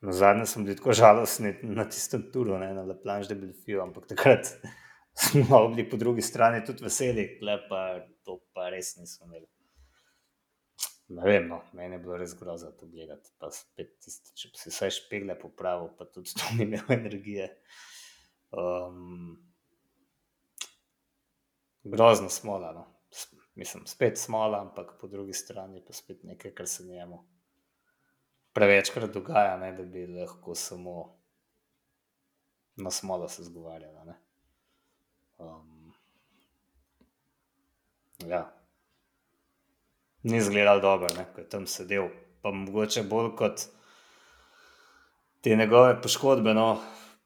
Na zadnje sem bil tako žalosten na tistem turu, ne, na Leplanš de Belfiu, ampak takrat [LAUGHS] smo bili po drugi strani tudi veseli, tle pa to pa res nismo imeli. Ne vem, no, meni je bilo res grozno to gledati, pa spet tisti, če bi si vsaj špegle popravil, pa tudi to ni imel energije. Um, grozno smola, no mislim, spet smola, ampak po drugi strani pa spet nekaj, kar se njemu prevečkrat dogaja, ne, da bi lahko samo na smolo se zgovarjala. Um, ja. Ni izgledal dobro, ko je tam sedel. Pa mogoče bolj kot te njegove poškodbe, no,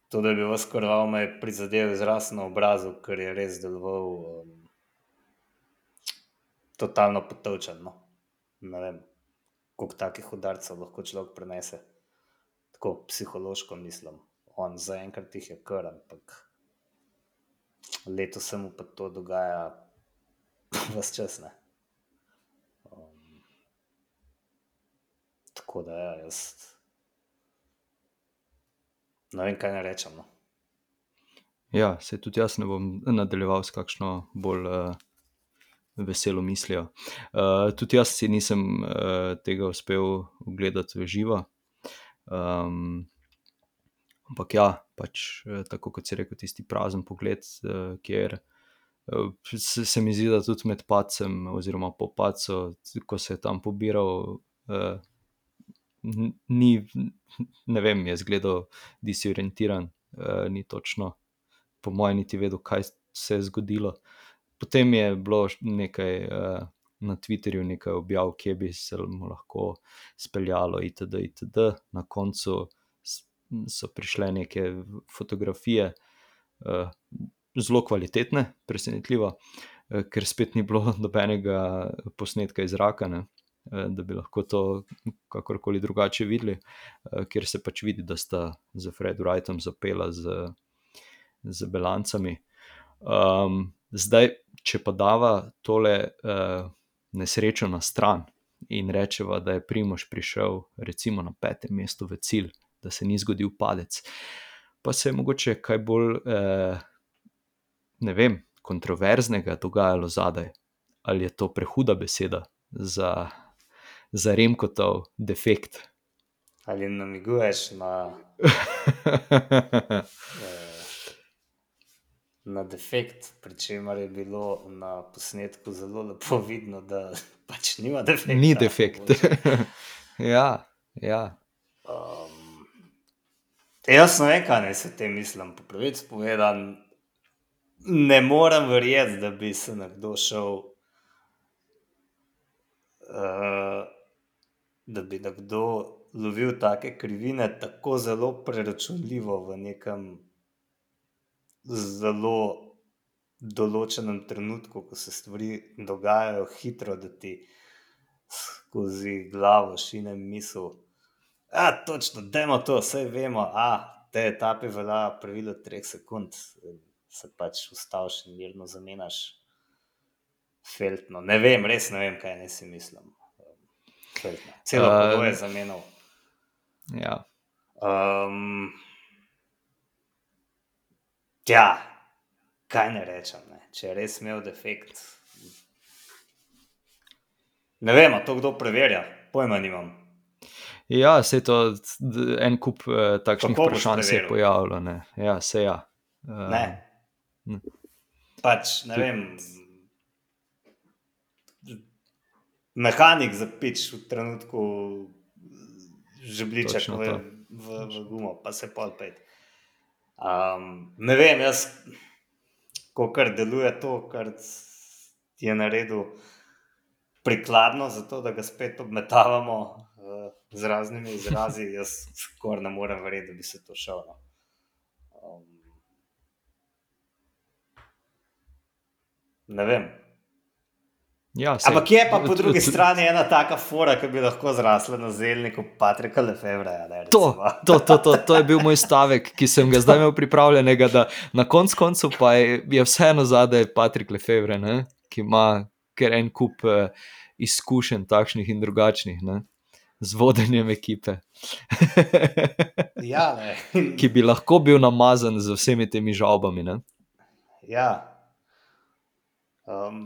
to, da je bil skoraj me prizadel izraz na obrazu, ker je res deloval. Um, totalno potovčen. No. Ne vem, koliko takih udarcev lahko človek prenese. Tako psihološko mislim. On zaenkrat jih je kar, ampak leto se mu pa to dogaja, [LAUGHS] vse čas. Ne. Um, tako da ja, jaz ne vem, kaj ne rečem. No. Ja, se tudi jaz ne bom nadaljeval s kakšno bolj. Uh veselo mislijo. Uh, tudi jaz si nisem uh, tega uspel ogledati v živo. Um, ampak ja, pač tako kot si rekel, tisti prazen pogled, uh, kjer uh, se, se mi zdi, da tudi med pacem, oziroma po pacu, ko se je tam pobiral. Uh, Ni, ne vem, je zgledal disorientiran, uh, ni točno, po mojem, niti vedel, kaj se je zgodilo. Potem je bilo nekaj uh, na Twitterju, nekaj objav, kje bi se lahko speljalo, itd. itd. Na koncu so prišle neke fotografije, uh, zelo kvalitetne, presenetljivo, uh, ker spet ni bilo [LAUGHS] nobenega posnetka iz zraka. Ne? Da bi lahko to kakorkoli drugače videli, ker se pač vidi, da sta z Fredom Wrightom zapela z, z Belancami. Um, zdaj, če pa dava tole uh, nesrečo na stran in rečeva, da je Primož prišel recimo na petem mestu v cilj, da se ni zgodil padec, pa se je mogoče kaj bolj, uh, ne vem, kontroverznega dogajalo zadaj, ali je to prehuda beseda za, za Remkotov defekt. Ali namiguješ na. [LAUGHS] na defekt, pri čemer je bilo na posnetku zelo lepo vidno, da [LAUGHS] pač nima defekta. Ni defekt. [LAUGHS] ja, ja. Um, jaz ne vem, kaj naj se tem mislim. Po pravici povedan, ne morem verjeti, da bi se nekdo šel. Uh, da bi nekdo lovil take krivine, tako zelo preračunljivo v nekem zelo določenem trenutku, ko se stvari dogajajo hitro, da ti skozi glavo šine misel. Ja, točno, da je to, vse vemo, a te etape velja pravilo 3 sekund, se pač ustaviš in mirno zamenjaš. Feltno. Ne vem, res ne vem, kaj ne si mislim. Celo uh, je zamenjal. Ja. Um, Ja, kaj ne rečem, ne? če je res imel defekt. Ne vem, to kdo preverja, pojma nimam. Ja, se je to en kup uh, takšnih vprašanj se je pojavilo. Ja, se ja. Uh, ne. ne. Pač, ne vem, mehanik za pič v trenutku žebliček Točno v, to. v, v gumo, pa se pol pet. Um, ne vem, jaz, ko kar deluje to, kar je naredil prikladno, zato da ga spet obmetavamo uh, z raznimi izrazi, jaz skoraj ne morem verjeti, da bi se to šlo. No. Um, ne vem. Ja, sej, Ampak je pa po drugi strani ena taka fora, ki bi lahko zrasla na zelniku Patrika Lefebvreja. ne, To, to, to, to, to je bil moj stavek, ki sem ga zdaj imel pripravljenega. Da na koncu koncev pa je, je vseeno zadaj Patrik Lefevre, ne, ki ima kar en kup uh, izkušenj, takšnih in drugačnih, ne, z vodenjem ekipe, Ja, [LAUGHS] ki bi lahko bil namazan z vsemi temi žalbami. Ne. Ja. Um,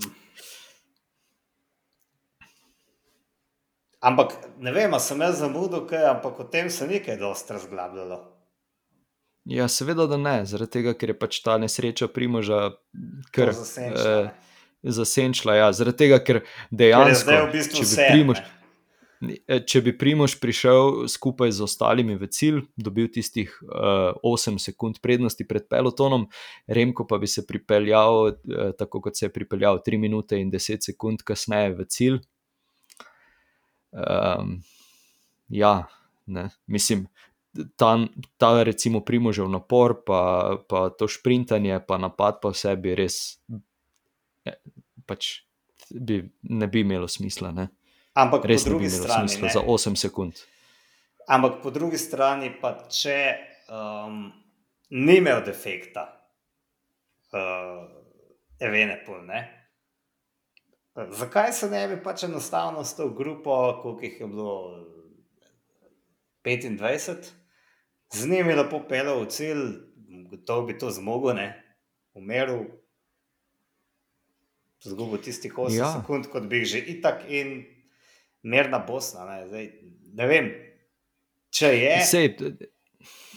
ampak ne vem, sem jaz zamudil, kaj, ampak o tem se nekaj dosti razglabljalo. Ja, seveda, da ne, zaradi tega, ker je pač ta nesreča Primoža kar To zasenčilo, eh, ne. zasenčila. Ja, zaradi tega, ker Ker dejansko, zdaj v bistvu če bi vse. Primož, Eh, Če bi Primož prišel skupaj z ostalimi v cilj, dobil tistih uh, 8 sekund prednosti pred pelotonom, Remko pa bi se pripeljal, uh, tako kot se je pripeljal, 3 minute in 10 sekund kasneje v cilj. Um, ja, ne, mislim, ta, ta recimo Primožev napor, pa, pa to šprintanje, pa napad pa vse bi res, eh, pač bi, ne bi imelo smisla. Ne. Ampak Res po ne bi drugi imelo strani, smisla ne, za 8 sekund. ampak po drugi strani pa če um, ni imel defekta, uh, Evenepol, ne. Zakaj se ne bi pač enostavno s to grupo, koliko jih je bilo 25, z njimi lepo pelil v cilj, gotovo bi to zmogel, ne, umeril, zgubil tistih 8 Ja. sekund, kot bi jih že itak in mirna Bosna. Ne, Zdaj, ne vem, če je Sej,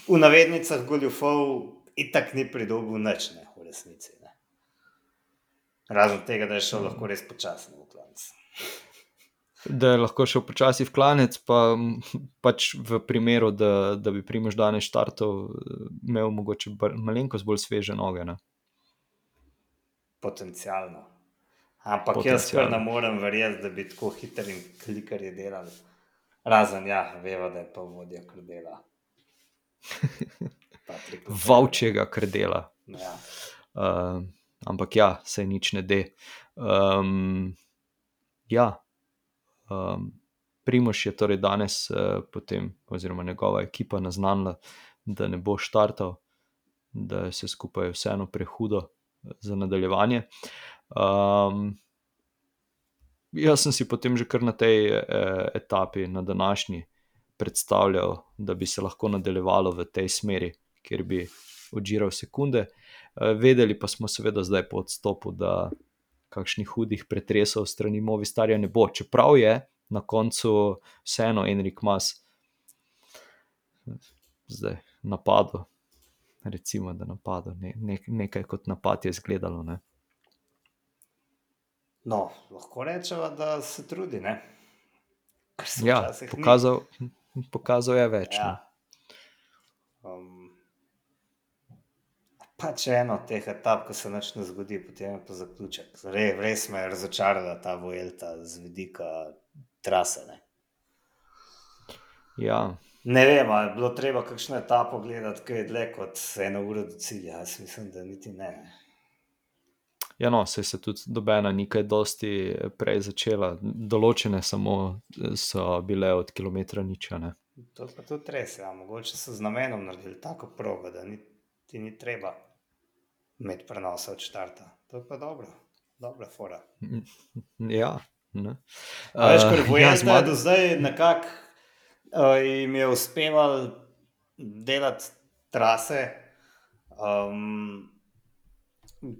v navednicah goljufov, itak ni pridobil nič, ne, v resnici. Razen tega, da je šel lahko res počasno v klanec. da je lahko šel počasi v klanec, pa pač v primeru, da, da bi Primož danes štartov, imel mogoče malenkost bolj sveže noge. Ne? Potencialno. Ampak jaz kar Potencialno. ne morem verjeti, da bi tako hiter in klikarji delali. Razen, ja, veva, da je pa vodja krdela. [LAUGHS] Vaučega krdela. Ja. Uh, ampak ja, se nič ne de. Um, ja, um, Primož je torej danes, uh, potem, oziroma njegova ekipa, naznanila, da ne bo štartal, da je vse skupaj vseeno prehudo za nadaljevanje. Um, jaz sem si potem že kar na tej eh, etapi, na današnji, predstavljal, da bi se lahko nadaljevalo v tej smeri, kjer bi odžiral sekunde. Eh, Vedeli pa smo, seveda, zdaj po odstopu, da kakšnih hudih pretresov strani Movistarja ne bo. Čeprav je na koncu vseeno Enrik Mas zdaj napadel, recimo, da napadel, ne, ne, nekaj kot napad je izgledalo. Ne. No, lahko rečemo, da se trudi. Ne? Ja, včasih ni. pokazal, pokazal je več. Ja. Ja. Um, pač eno od teh etap, ko se nič ne zgodi, potem je pa zaključek. Re, res me je razočarala ta Vojelta z vidika trase. Ne, Ja, ne vem, ali je bilo treba kakšno etapo gledati, ki je dlje kot eno uro do cilja. Jaz mislim, da niti ne. ja no, se je tudi dobena nekaj dosti prej začela, določene samo eh, so bile od kilometra nič. a Ne. To pa tudi res. Ja. Mogoče so z namenom naredili tako progo, da ni, ti ni treba imeti prenosa od štarta. To je pa dobro, dobra fora. [LAUGHS] Ja, ne. A Veš, Eh, kar ja, Vuelta je zmag- do zdaj nekako uh, jim je uspevalo delati trase, um,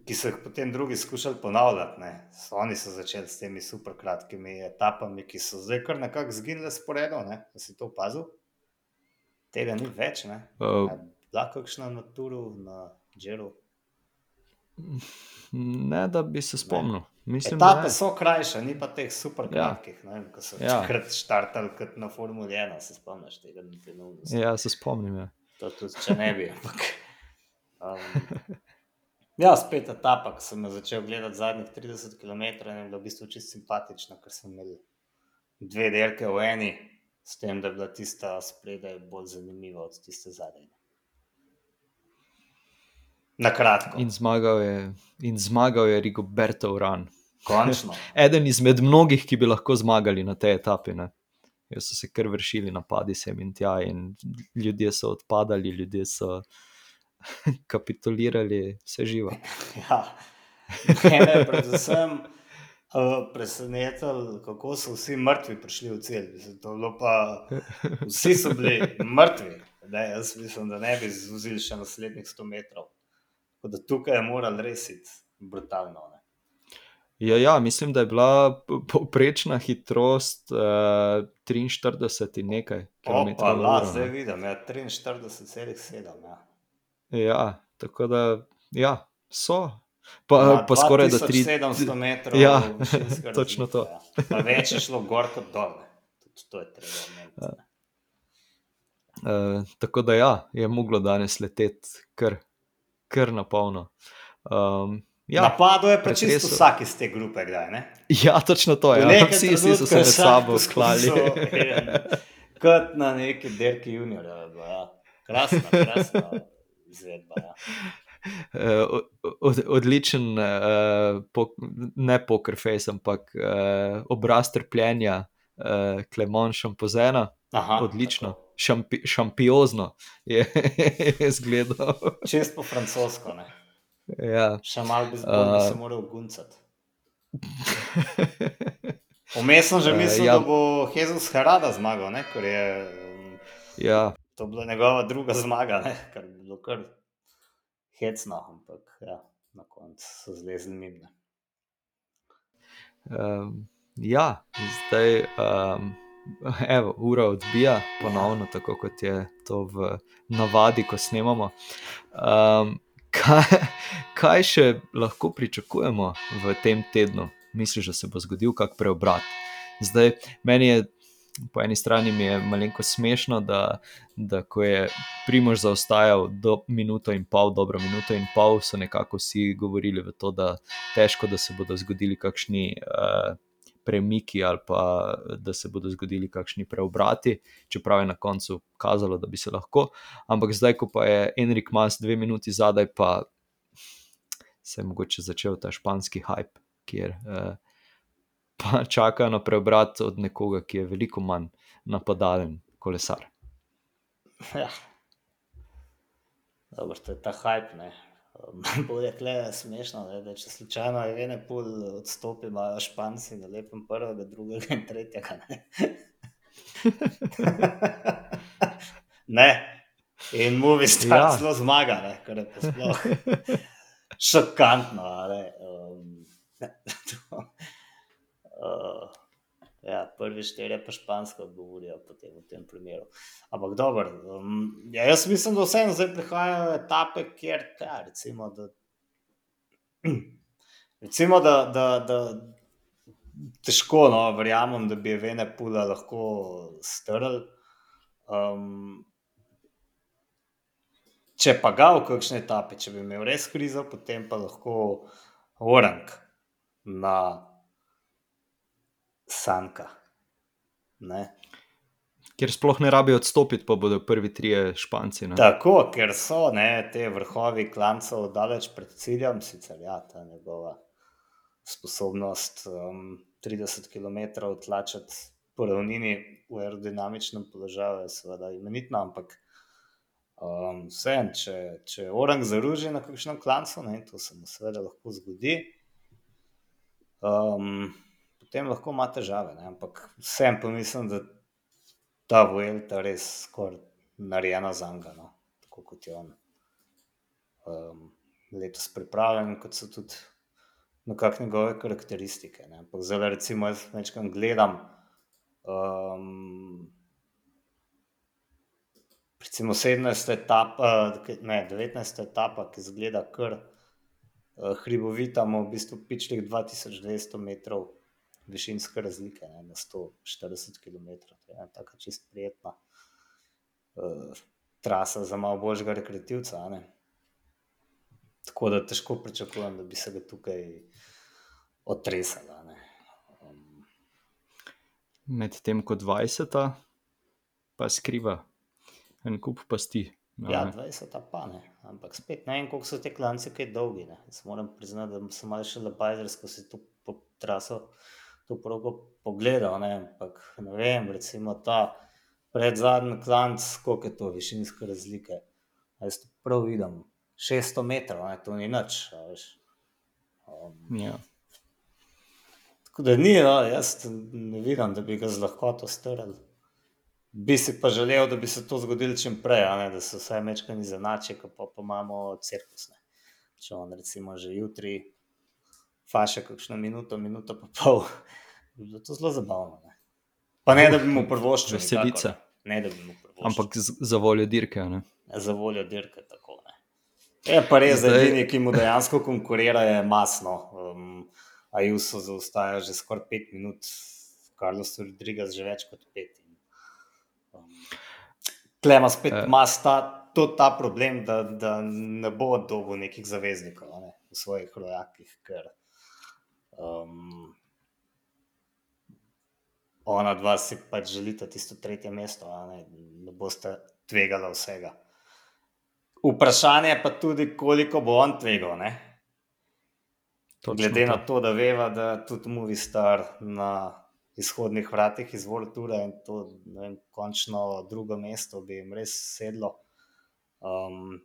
ki so jih potem drugi skušali ponavljati. Ne. So, oni so začeli s temi super kratkimi etapami, ki so zdaj kar nekako zginile sporedno. Ne. A Si to opazil? Tega ni več. Ne. Je Bila kakšna na Turu, na Džeru? Ne, da bi se spomnil. Mislim, da Etape ne. so krajše, ni pa teh super Ja. kratkih. Ne vem, ko so Ja. takrat štartali kot na Formuli 1, se spomniš tega, ni bilo neumnosti. Ja, se spomnim. Ja. To tudi, če ne bi. Ampak, um, ja, spet etapa, ko sem jo začel gledati zadnjih 30 km, in je bila v bistvu čisto simpatična, ker sem imel dve dirke v eni, s tem, da je bila tista spredaj bolj zanimiva od tiste zadnje. Na kratko, In zmagal je, in zmagal je Rigoberto Uran. končno. [LAUGHS] Eden izmed mnogih, ki bi lahko zmagali na tej etapi. Ne. Jaz so se kar vršili napadi sem in tja, in ljudje so odpadali, ljudje so [LAUGHS] kapitulirali, vse živo. [LAUGHS] Ja. Mene je predvsem uh, presenetilo, kako so vsi mrtvi prišli v bilo pa, vsi so bili mrtvi. Ne, jaz mislim, da ne bi zvozili še naslednjih 100 metrov. Tako da tukaj je moral res iti brutalno. Ne. Ja, ja, mislim, da je bila po- povprečna hitrost uh, 43 in nekaj Opa, la, zdaj vidim, ja, 43,7. Ja. Ja, tako da ja, so. Pa, Na pa skoraj da tri. 2700 metrov. Ja, [LAUGHS] točno to. Ja. Pa več je šlo gor kot dol. Tudi to je treba omeniti. Uh, tako da ja, je moglo danes leteti kar, kar na polno. Um, Ja, ja, Napadlo je pa čisto vsak iz te grupe, kdaj ne? ja, točno to je. nekem Vsi, vsi so se med sabo poskusil klali. en, [LAUGHS] Kot na neki derki juniorja. Ja. Krasna, krasna izvedba. Ja. Eh, od, odličen, uh, po, ne poker face, ampak uh, obraz trpljenja, uh, Klemon Šampozena, Aha, odlično, tako. Šampi, šampiozno je, [LAUGHS] je zgledal. Čist po francosko. Ne? ja. Še malo bi zbolj, da se Uh, mora uguncati. Vmes sem že Eh, [LAUGHS] mislil, ja. da bo Jezus Herada zmagal, ne? ker je um, ja, to bila njegova druga zmaga, ne? kar bi bilo kar hecno, ampak ja, na koncu so zlezli mimo. um, ja, zdaj. Um, [LAUGHS] Evo, ura odbija, ponovno, tako kot je to v navadi, ko snemamo. Um, kaj, [LAUGHS] kaj še lahko pričakujemo v tem tednu? Misliš, da se bo zgodil kak preobrat? Zdaj, meni je po eni strani mi je malenko smešno, da, da ko je Primož zaostajal do minuto in pol, dobro minuto in pol, so nekako vsi govorili v to, da težko, da se bodo zgodili kakšni. Uh, Premiki, ali pa da se bodo zgodili kakšni preobrati, čeprav je na koncu kazalo, da bi se lahko. Ampak zdaj, ko pa je Enrik Mas dve minuti zadaj, pa se je mogoče začel ta španski hype, kjer eh, pa čakajo na preobrat od nekoga, ki je veliko manj napadalen kolesar. Ja. Dobro, to je ta hype. Ne. Bolje je smešno, ne, da če slučajno je ene pol odstopi, imajo španci na lepem prvega, drugega in tretjega. Ne. [LAUGHS] ne. In movi star Ja. zelo zmaga, ne, kar je sploh šokantno. ne, Um, [LAUGHS] to, uh, ja, prvi štirje pa špansko govorijo potem v tem primeru. Ampak dobro, um, ja, jaz mislim, da vseeno zdaj prihajajo etape, kjer ja, recimo, da, [CLEARS THROAT] recimo, da, da, da težko, no, verjamem, da bi Vene Pula lahko strl. Um, če pa ga v kakšne etape, če bi imel res krizo, potem pa lahko orang na Sanka. Ne? Ker sploh ne rabijo odstopiti, pa bodo prvi trije španci. Ne? Tako, ker so ne, te vrhovi klancov daleč pred ciljem, sicer ja, ta njegova sposobnost um, 30 km tlačati po ravnini v aerodinamičnem položaju je seveda imenitna, ampak um, vseeno, če, če orang zaruži na kakšnem klancu, ne, to se mu seveda lahko zgodi, um, potem lahko ima težave, ne, ampak vsem pa mislim, da ta Vuelta res skoraj narejena za njega, no, tako kot je on um, letos pripravljen, kot so tudi nekakšne njegove karakteristike. Ne. Ampak zdaj, recimo, jaz večkrat gledam. Um, Recimo 17. etapa, ne, 19. etapa, ki zgleda kar uh, hribovita, v bistvu pičlih 2200 metrov višinske razlike ne, na 140 km. To je tako čist prijetna uh, trasa za malo božjega rekreativca. Tako da težko pričakujem, da bi se ga tukaj otresala. Um, Medtem ko 20. pa skriva en kup pasti. Ja, 20 pa ne, ampak spet ne vem, koliko so te klance, kaj dolgi. Ne. Jaz moram priznati, da sem malo še lebajzersko se to po traso to progo pogledal, ne, ampak ne vem, recimo ta pred zadnji klanc, koliko je to višinske razlike. Jaz to prav vidim, 600 metrov, ne, to ni nič. Um, ja. Tako da ni, no, jaz ne vidim, da bi ga z lahkoto strl. Bi si pa želel, da bi se to zgodilo čim prej, ne, da se vse mečkani zanači, ko pa, pa imamo cirkus. Ne. Če on recimo že jutri faše kakšno minuto, minuto pa pol, bi bilo to zelo zabavno. Ne. Pa ne, da bi mu prvoščil. Veselica. Ne, da bi mu prvoščil. Ampak za voljo dirke. Ne? Za voljo dirke, tako ne. Je pa res, da edini, ki mu dejansko konkurira, je masno. Um, Ajuso zaostaja že skoraj pet minut, Carlos Rodriguez že več kot pet. Klema spet uh, ima ta, ta problem, da, da ne bo dobil nekih zaveznikov ne, v svojih rojakih, ker um, ona dva si pač želita tisto tretje mesto, ne, ne boste tvegali vsega. Vprašanje pa tudi, koliko bo on tvegal. Ne? Glede to. na to, da veva, da tudi Movistar na izhodnih vratih iz Vortura in to vem, končno drugo mesto bi jim res sedlo. Um,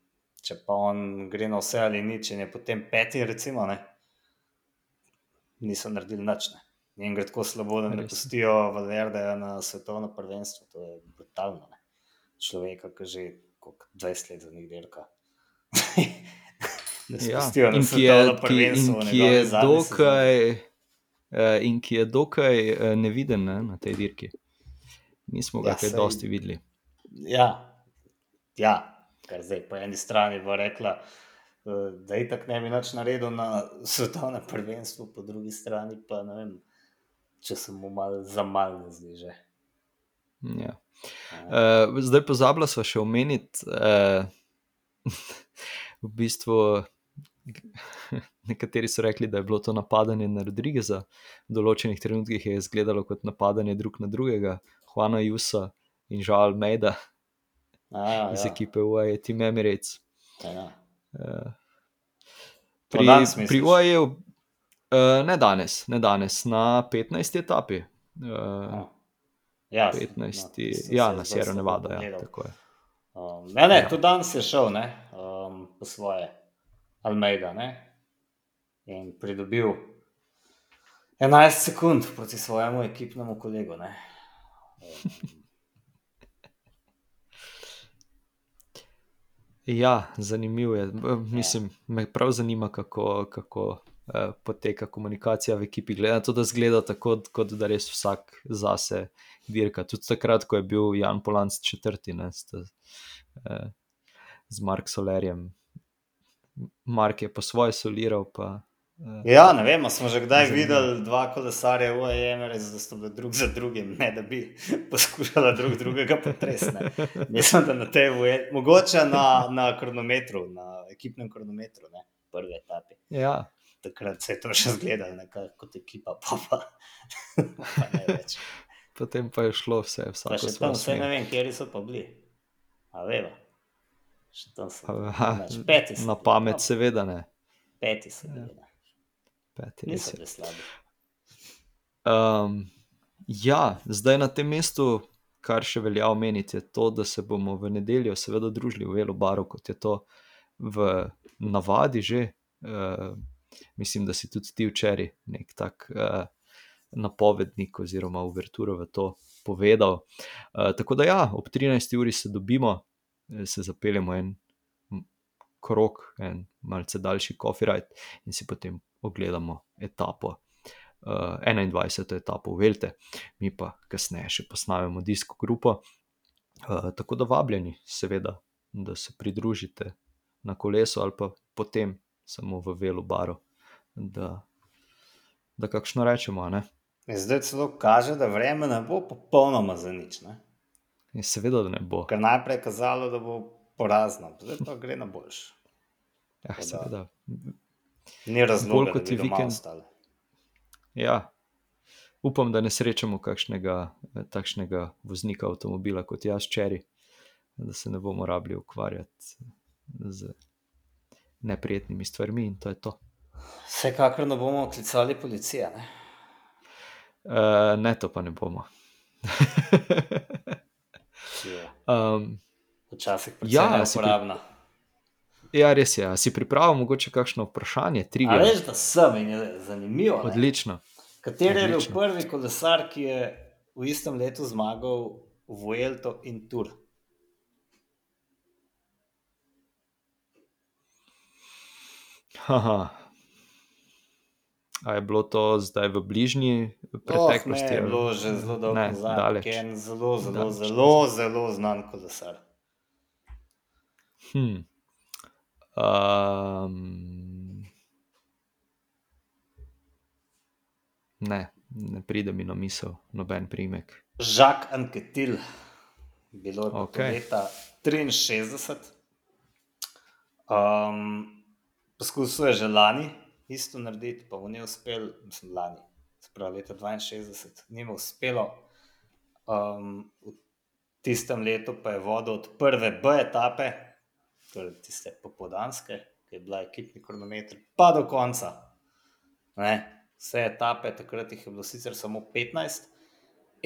če pa on gre na vse ali nič, in je potem peti, recimo, ne, niso naredili nič. Ne. In gre tako slabo, da ne pustijo Valverdeja na svetovno prvenstvo. To je brutalno. Ne. Človeka, ki že 20 let za njih delka. [LAUGHS] Ne Ja, spustijo na in ki je, svetovno ki, prvenstvo. in ki je dokaj, eh, in ki je dokaj eh, neviden ne, na tej dirki. Nismo ga Ja, kaj saj- dosti videli. Ja, ja, kar zdaj po eni strani bo rekla, eh, da je tako ne bi nič naredil na svetovnem prvenstvu, po drugi strani pa ne vem, če se mu malo za mal ne zdi že. Ja. Uh, zdaj pozabila smo še omeniti, uh, [LAUGHS] v bistvu, [LAUGHS] nekateri so rekli, da je bilo to napadanje na Rodrigeza, v določenih trenutkih je izgledalo kot napadanje drug na drugega, Juana Jusa in Žal Almeida A, iz ja, ekipe UAE Team Emirates. ja. Uh, pri danes pri? UAE, uh, ne danes, ne danes, na 15. etapi. Uh, Ja, 15. sem ja, na zdaj Sierra slabo Nevada. Ja, tako je. Um, ne, ne, Ja. tudi danes je šel ne, um, po svoje, Almeida, ne, in pridobil 11 sekund proti svojemu ekipnemu kolegu. Ne. Um, Ja, zanimivo je. B- Mislim, me prav zanima, kako, kako eh, poteka komunikacija v ekipi. Glede na to, da zgleda tako, kot da res vsak zase dirka. Tudi takrat, ko je bil Jan Polanc četrti, ne, sta, eh, z Mark Solerjem. Mark je po svoje soliral, pa Ja, ne vem, smo že kdaj Zanimivo. videli dva kolesarja v AMRS, da sta bila drug za drugim, ne da bi [LAUGHS] poskušala drug drugega potresti. Mislim, da na tej voje, mogoče na, na kronometru, na ekipnem kronometru, ne, prvi etapi. ja, Takrat se je to še zgledalo kot ekipa, pa pa, [LAUGHS] pa ne več. potem pa je šlo vse, Pa vsako še tam, vse ne vem, kje so pa bili. A veva. Še tam so. Aha, peti so Na pamet, seveda ne. Peti so bili. Peti, res je. Um, ja, zdaj na tem mestu, kar še velja omeniti, je to, da se bomo v nedeljo seveda družili v Velobaru, kot je to v navadi že. Uh, mislim, da si tudi ti včeraj nek tak uh, napovednik oziroma uverturo v to povedal. Uh, tako da ja, ob 13. uri se dobimo, eh, se zapeljemo en krok, en malce daljši coffee ride in si potem ogledamo etapo uh, 21. etapo v Velte, mi pa kasneje še posnamemo disko grupo. Uh, tako da vabljeni, seveda, da se pridružite na kolesu ali pa potem samo v velu baru, da, da kakšno rečemo. a Ne? In zdaj celo kaže, da vreme ne bo popolnoma za nič. Ne? In seveda, da ne bo. Ker najprej je kazalo, da bo porazno, zdaj pa gre na boljš. Ja, da- seveda. Ni razloga, Bolj da kot bi je vikend- ostali. Ja. Upam, da ne srečamo kakšnega eh, takšnega voznika avtomobila kot jaz, čeri, da se ne bomo rabili ukvarjati z neprijetnimi stvarmi in to je to. Vsekakor ne bomo klicali policije. Ne? Uh, ne, to pa ne bomo. Je [LAUGHS] um, včasih precej Ja, ja, si pri- neuporabna. Ja, res je. A si pripravil mogoče kakšno vprašanje? Trivia. veš, da sem in je zanimivo. ne? Odlično. Kateri je bil prvi kolesar, ki je v istem letu zmagal Vuelto in Tour? Haha. A je bilo to zdaj v bližnji Oh, preteklosti? ne, je bilo že zelo dolgo nazaj. En zelo, zelo, Daleč zelo, zelo znan kolesar. Hm. Um, ne, ne pride mi na misel, noben primek. Žak Anketil, bilo je Okej. leta 63. Um, poskusil je že lani isto narediti, pa mu ni uspel, mislim, lani, sprav leta 62, ni mu uspelo. Um, v tistem letu pa je vodil od prve B etape, torej tiste popoldanske, ki je bila ekipni kronometer, pa do konca. Ne? Vse etape, takrat jih je bilo sicer samo 15,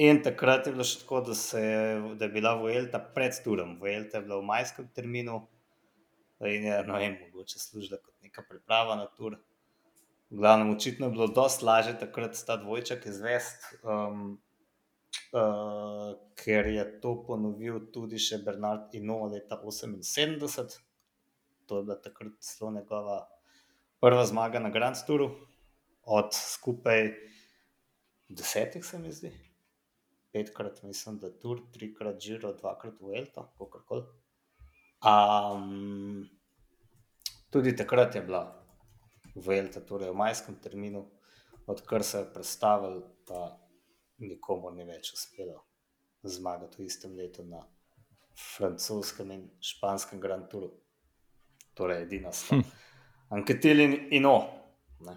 in takrat je bilo še tako, da, se, da je bila Vuelta pred Turom. Vuelta je bila v majskem terminu in je, no vem, mogoče služila kot neka priprava na Tur. V glavnem, očitno je bilo dosti lažje takrat ta dvojček izvesti, um, ker je to ponovil tudi še Bernard Ino leta 78. To je bila takrat celo njegova prva zmaga na Grand Touru, od skupaj desetih, se mi zdi. Petkrat, mislim, da Tour, trikrat Giro, dvakrat Vuelta, kakorkoli. Um, tudi takrat je bila Vuelta, torej v majskem terminu, odkar so jo predstavili, pa nikomu ni več uspelo zmagati v istem letu na francoskem in španskem Grand Touru. Torej, edina sta. Hm. Anketil in ino. Ne.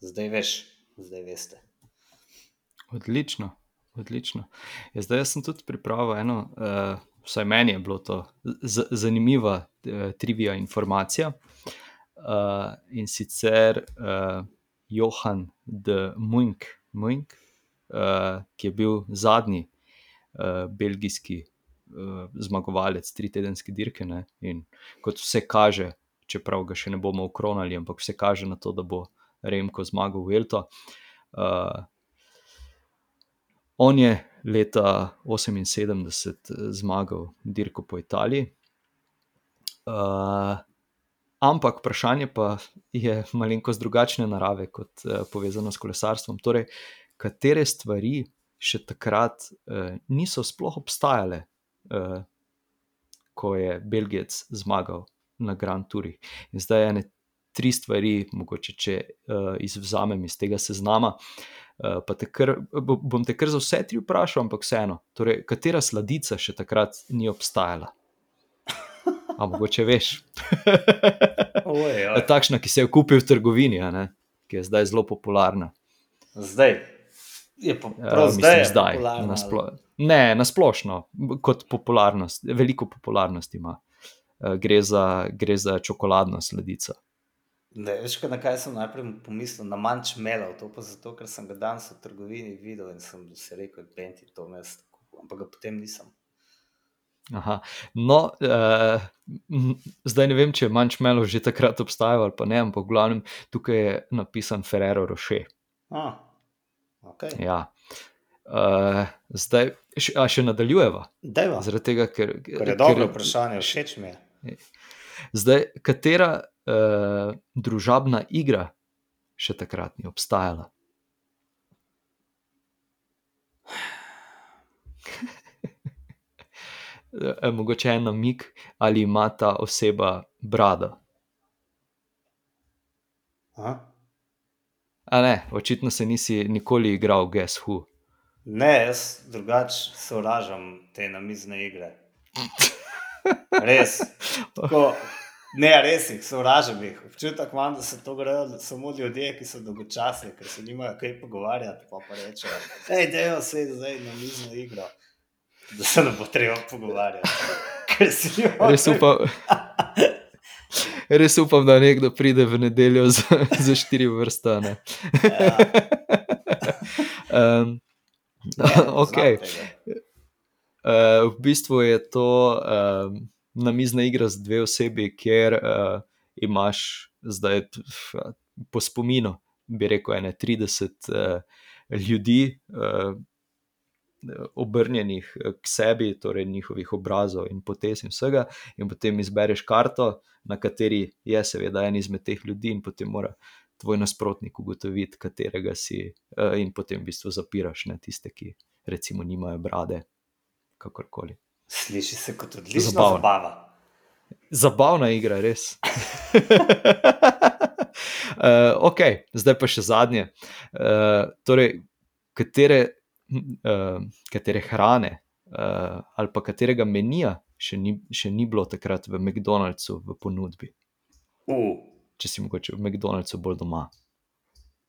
Zdaj veš, zdaj veste. Odlično, odlično. Ja, zdaj jaz sem tudi pripravil eno, uh, vsaj meni je bilo to zanimiva uh, trivija informacija. Uh, in sicer uh, Johan de Munk, Munk ki je bil zadnji uh, belgijski uh, zmagovalec tritedenske dirke. Ne? In kot vse kaže, čeprav ga še ne bomo ukronali, ampak vse kaže na to, da bo Remko zmagal v Elto. Uh, On je leta 1978 zmagal dirko po Italiji. Uh, ampak vprašanje pa je malenkost drugačne narave kot uh, povezano s kolesarstvom. Torej, katere stvari še takrat uh, niso sploh obstajale, uh, ko je Belgijec zmagal na Grand Touri. In zdaj ene tri stvari, mogoče če uh, izvzamem iz tega seznama. Uh, pa te kar, bo- bom te kar za vse tri vprašal, ampak vseeno. Torej, katera sladica še takrat ni obstajala? A mogoče veš. [LAUGHS] Oj, oj. [LAUGHS] Takšna, ki se je kupil v trgovini, ki je zdaj zelo popularna. Zdaj je pa Uh, prav zdaj. je zdaj. popularna, Nasplo ne, nasplošno, kot popularnost, veliko popularnost ima. Uh, gre, za, gre za čokoladno sladico. Ne, veš, kaj, na kaj sem najprej pomislil, na manjš melov, to pa zato, ker sem ga danes v trgovini videl in sem si rekel, penti to mest, ampak ga potem nisem. Aha. No, uh, zdaj ne vem, če je manjšmelo že takrat obstajal ali pa ne, ampak v glavnem tukaj je napisan Ferrero Rocher. A, okay. Ja. Uh, zdaj, a še nadaljujeva. Dejva, Zaradi tega, ker, ker je dobro vprašanje, všeč mi je. Zdaj, katera uh, družabna igra še takrat ni obstajala? Eh, Mogoče en namig, ali ima ta oseba brado. Aha. A ne, očitno se nisi nikoli igral Guess Who. Ne, jaz drugače sovražam te namizne igre. [LAUGHS] Res. Tako, ne, res jih sovražam. Jih. Občutek imam, da se to grejo samo ljudje, ki so dolgočasni, ker se nimajo kaj pogovarjati. Pa, pa rečejo, hej, dejo se zdaj na mizno igro, da se ne bo treba pogovarjati. [LAUGHS] Res upam, [LAUGHS] res upam da nekdo pride v nedeljo za, [LAUGHS] za štiri vrste. [LAUGHS] Ne? [LAUGHS] Ja, Um, ne, ne poznam okay. Uh, v bistvu je to um, namizna igra z dve osebi, kjer uh, imaš zdaj po spominu, bi rekel, ene 30 uh, ljudi. Uh, Obrnjenih eh, k sebi, torej njihovih obrazov in potez in vsega, in potem izbereš karto, na kateri je seveda en izmed teh ljudi, in potem mora tvoj nasprotnik ugotoviti, katerega si, eh, in potem v bistvu zapiraš ne, tiste, ki recimo nimajo brade, kakorkoli. Sliši se kot odlična Zabavno. zabava. Zabavna igra, res. [LAUGHS] uh, ok, zdaj pa še zadnje. Uh, torej, katere, uh, katere hrane uh, ali pa katerega menija še ni, še ni bilo takrat v McDonald'su v ponudbi, Uh, če si mogoče v McDonald'su bolj doma.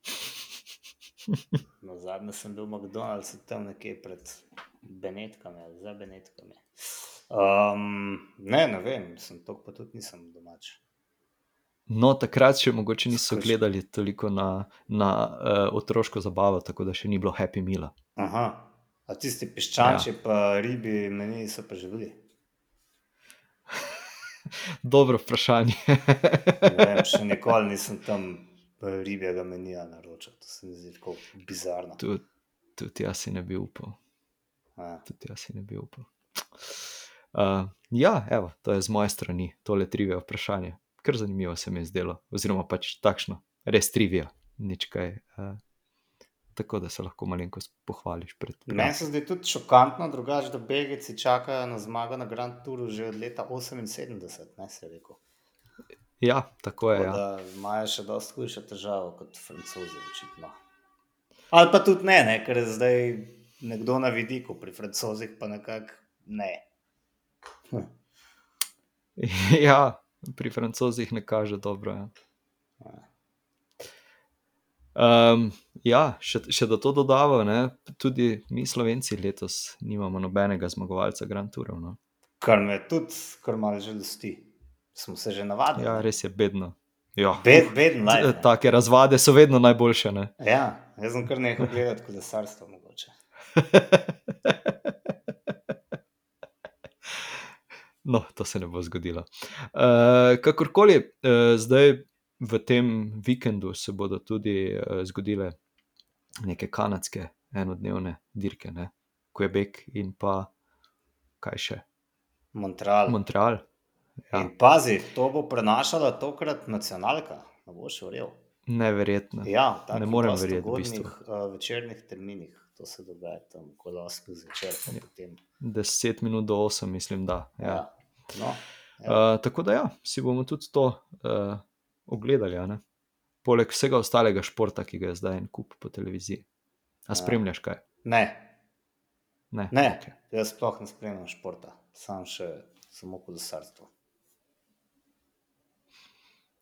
[LAUGHS] na zadnje sem bil v McDonald'su tam nekje pred Benetkami ali za Benetkami. Um, ne, ne vem, sem to pa tudi nisem domač. No, takrat še mogoče niso Skoči. gledali toliko na, na uh, otroško zabavo, tako da še ni bilo Happy Meala. Aha. A tisti piščanči, ja. pa ribi, meni so pa že bili. Dobro vprašanje. Ne Vem, še [LAUGHS] nikoli nisem tam eh, ribjega menija naročil. To se mi zdi tako bizarno. Tudi, tudi jaz si ne bi upal. Ja. tudi jaz si ne bi upal. Uh, ja, evo, to je z moje strani, tole trivija vprašanje. Kar zanimivo se mi je zdelo, oziroma pač takšno, res trivija, nič kaj. Uh, tako da se lahko malenkost pohvališ pred Meni se zdi tudi šokantno, drugače, da Belgijci čakajo na zmago na Grand Touru že od leta 78, ne se rekel. Ja, tako je. Tako Ja. Imajo še dosti hujše težave kot francozi, očitno. Ali pa tudi ne, ne, ker je zdaj nekdo na vidiku, pri francozih pa nekako ne. Hm. [LAUGHS] ja, pri francozih ne kaže dobro. Ja. Um, ja, še, še da to dodamo, ne, tudi mi, slovenci, letos nimamo nobenega zmagovalca Grand Tourov. No. Kar me tudi, kar malo žalosti. Smo se že navadili. Ja, res je bedno. Ja. Bed, beden life. ne. Take razvade so vedno najboljše. Ne? Ja, jaz sem kar nehal gledati kolesarstvo mogoče. [LAUGHS] No, to se ne bo zgodilo. Uh, kakorkoli, uh, zdaj v tem vikendu se bodo tudi uh, zgodile neke kanadske enodnevne dirke, ne? Quebec in pa kaj še, Montreal. Montreal. Ja, In pazi, to bo prenašala tokrat nacionalka, ne boš verjel. neverjetno. Ja, Ne morem verjeti, v bistvu. uh, večernih terminih. To se dogaja tam, ko lahko zvečer. Ja. potem. 10 minut do 8, mislim, da. Ja. Ja. No, ja. Uh, tako da, ja, si bomo tudi to uh, ogledali. Poleg vsega ostalega športa, ki ga je zdaj en kup po televiziji. A Ja. spremljaš kaj? Ne, Ne. ne, okej. jaz sploh ne spremljam športa, sam še samo kolesarstvo.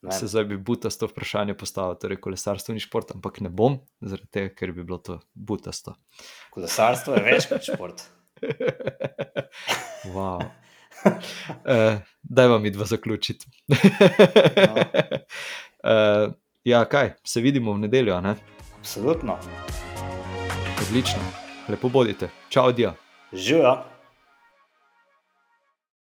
Ne, Se zdaj bi butasto vprašanje postavil, torej kolesarstvo ni šport, ampak ne bom, zaradi tega, ker bi bilo to butasto. kolesarstvo je več kot šport. [LAUGHS] wow. [LAUGHS] uh, daj vam idva zaključiti. Uh, [LAUGHS] ja, kaj, se vidimo v nedeljo, ne? Absolutno. Odlično. Lepo bodite. Čau, Dija. Živijo.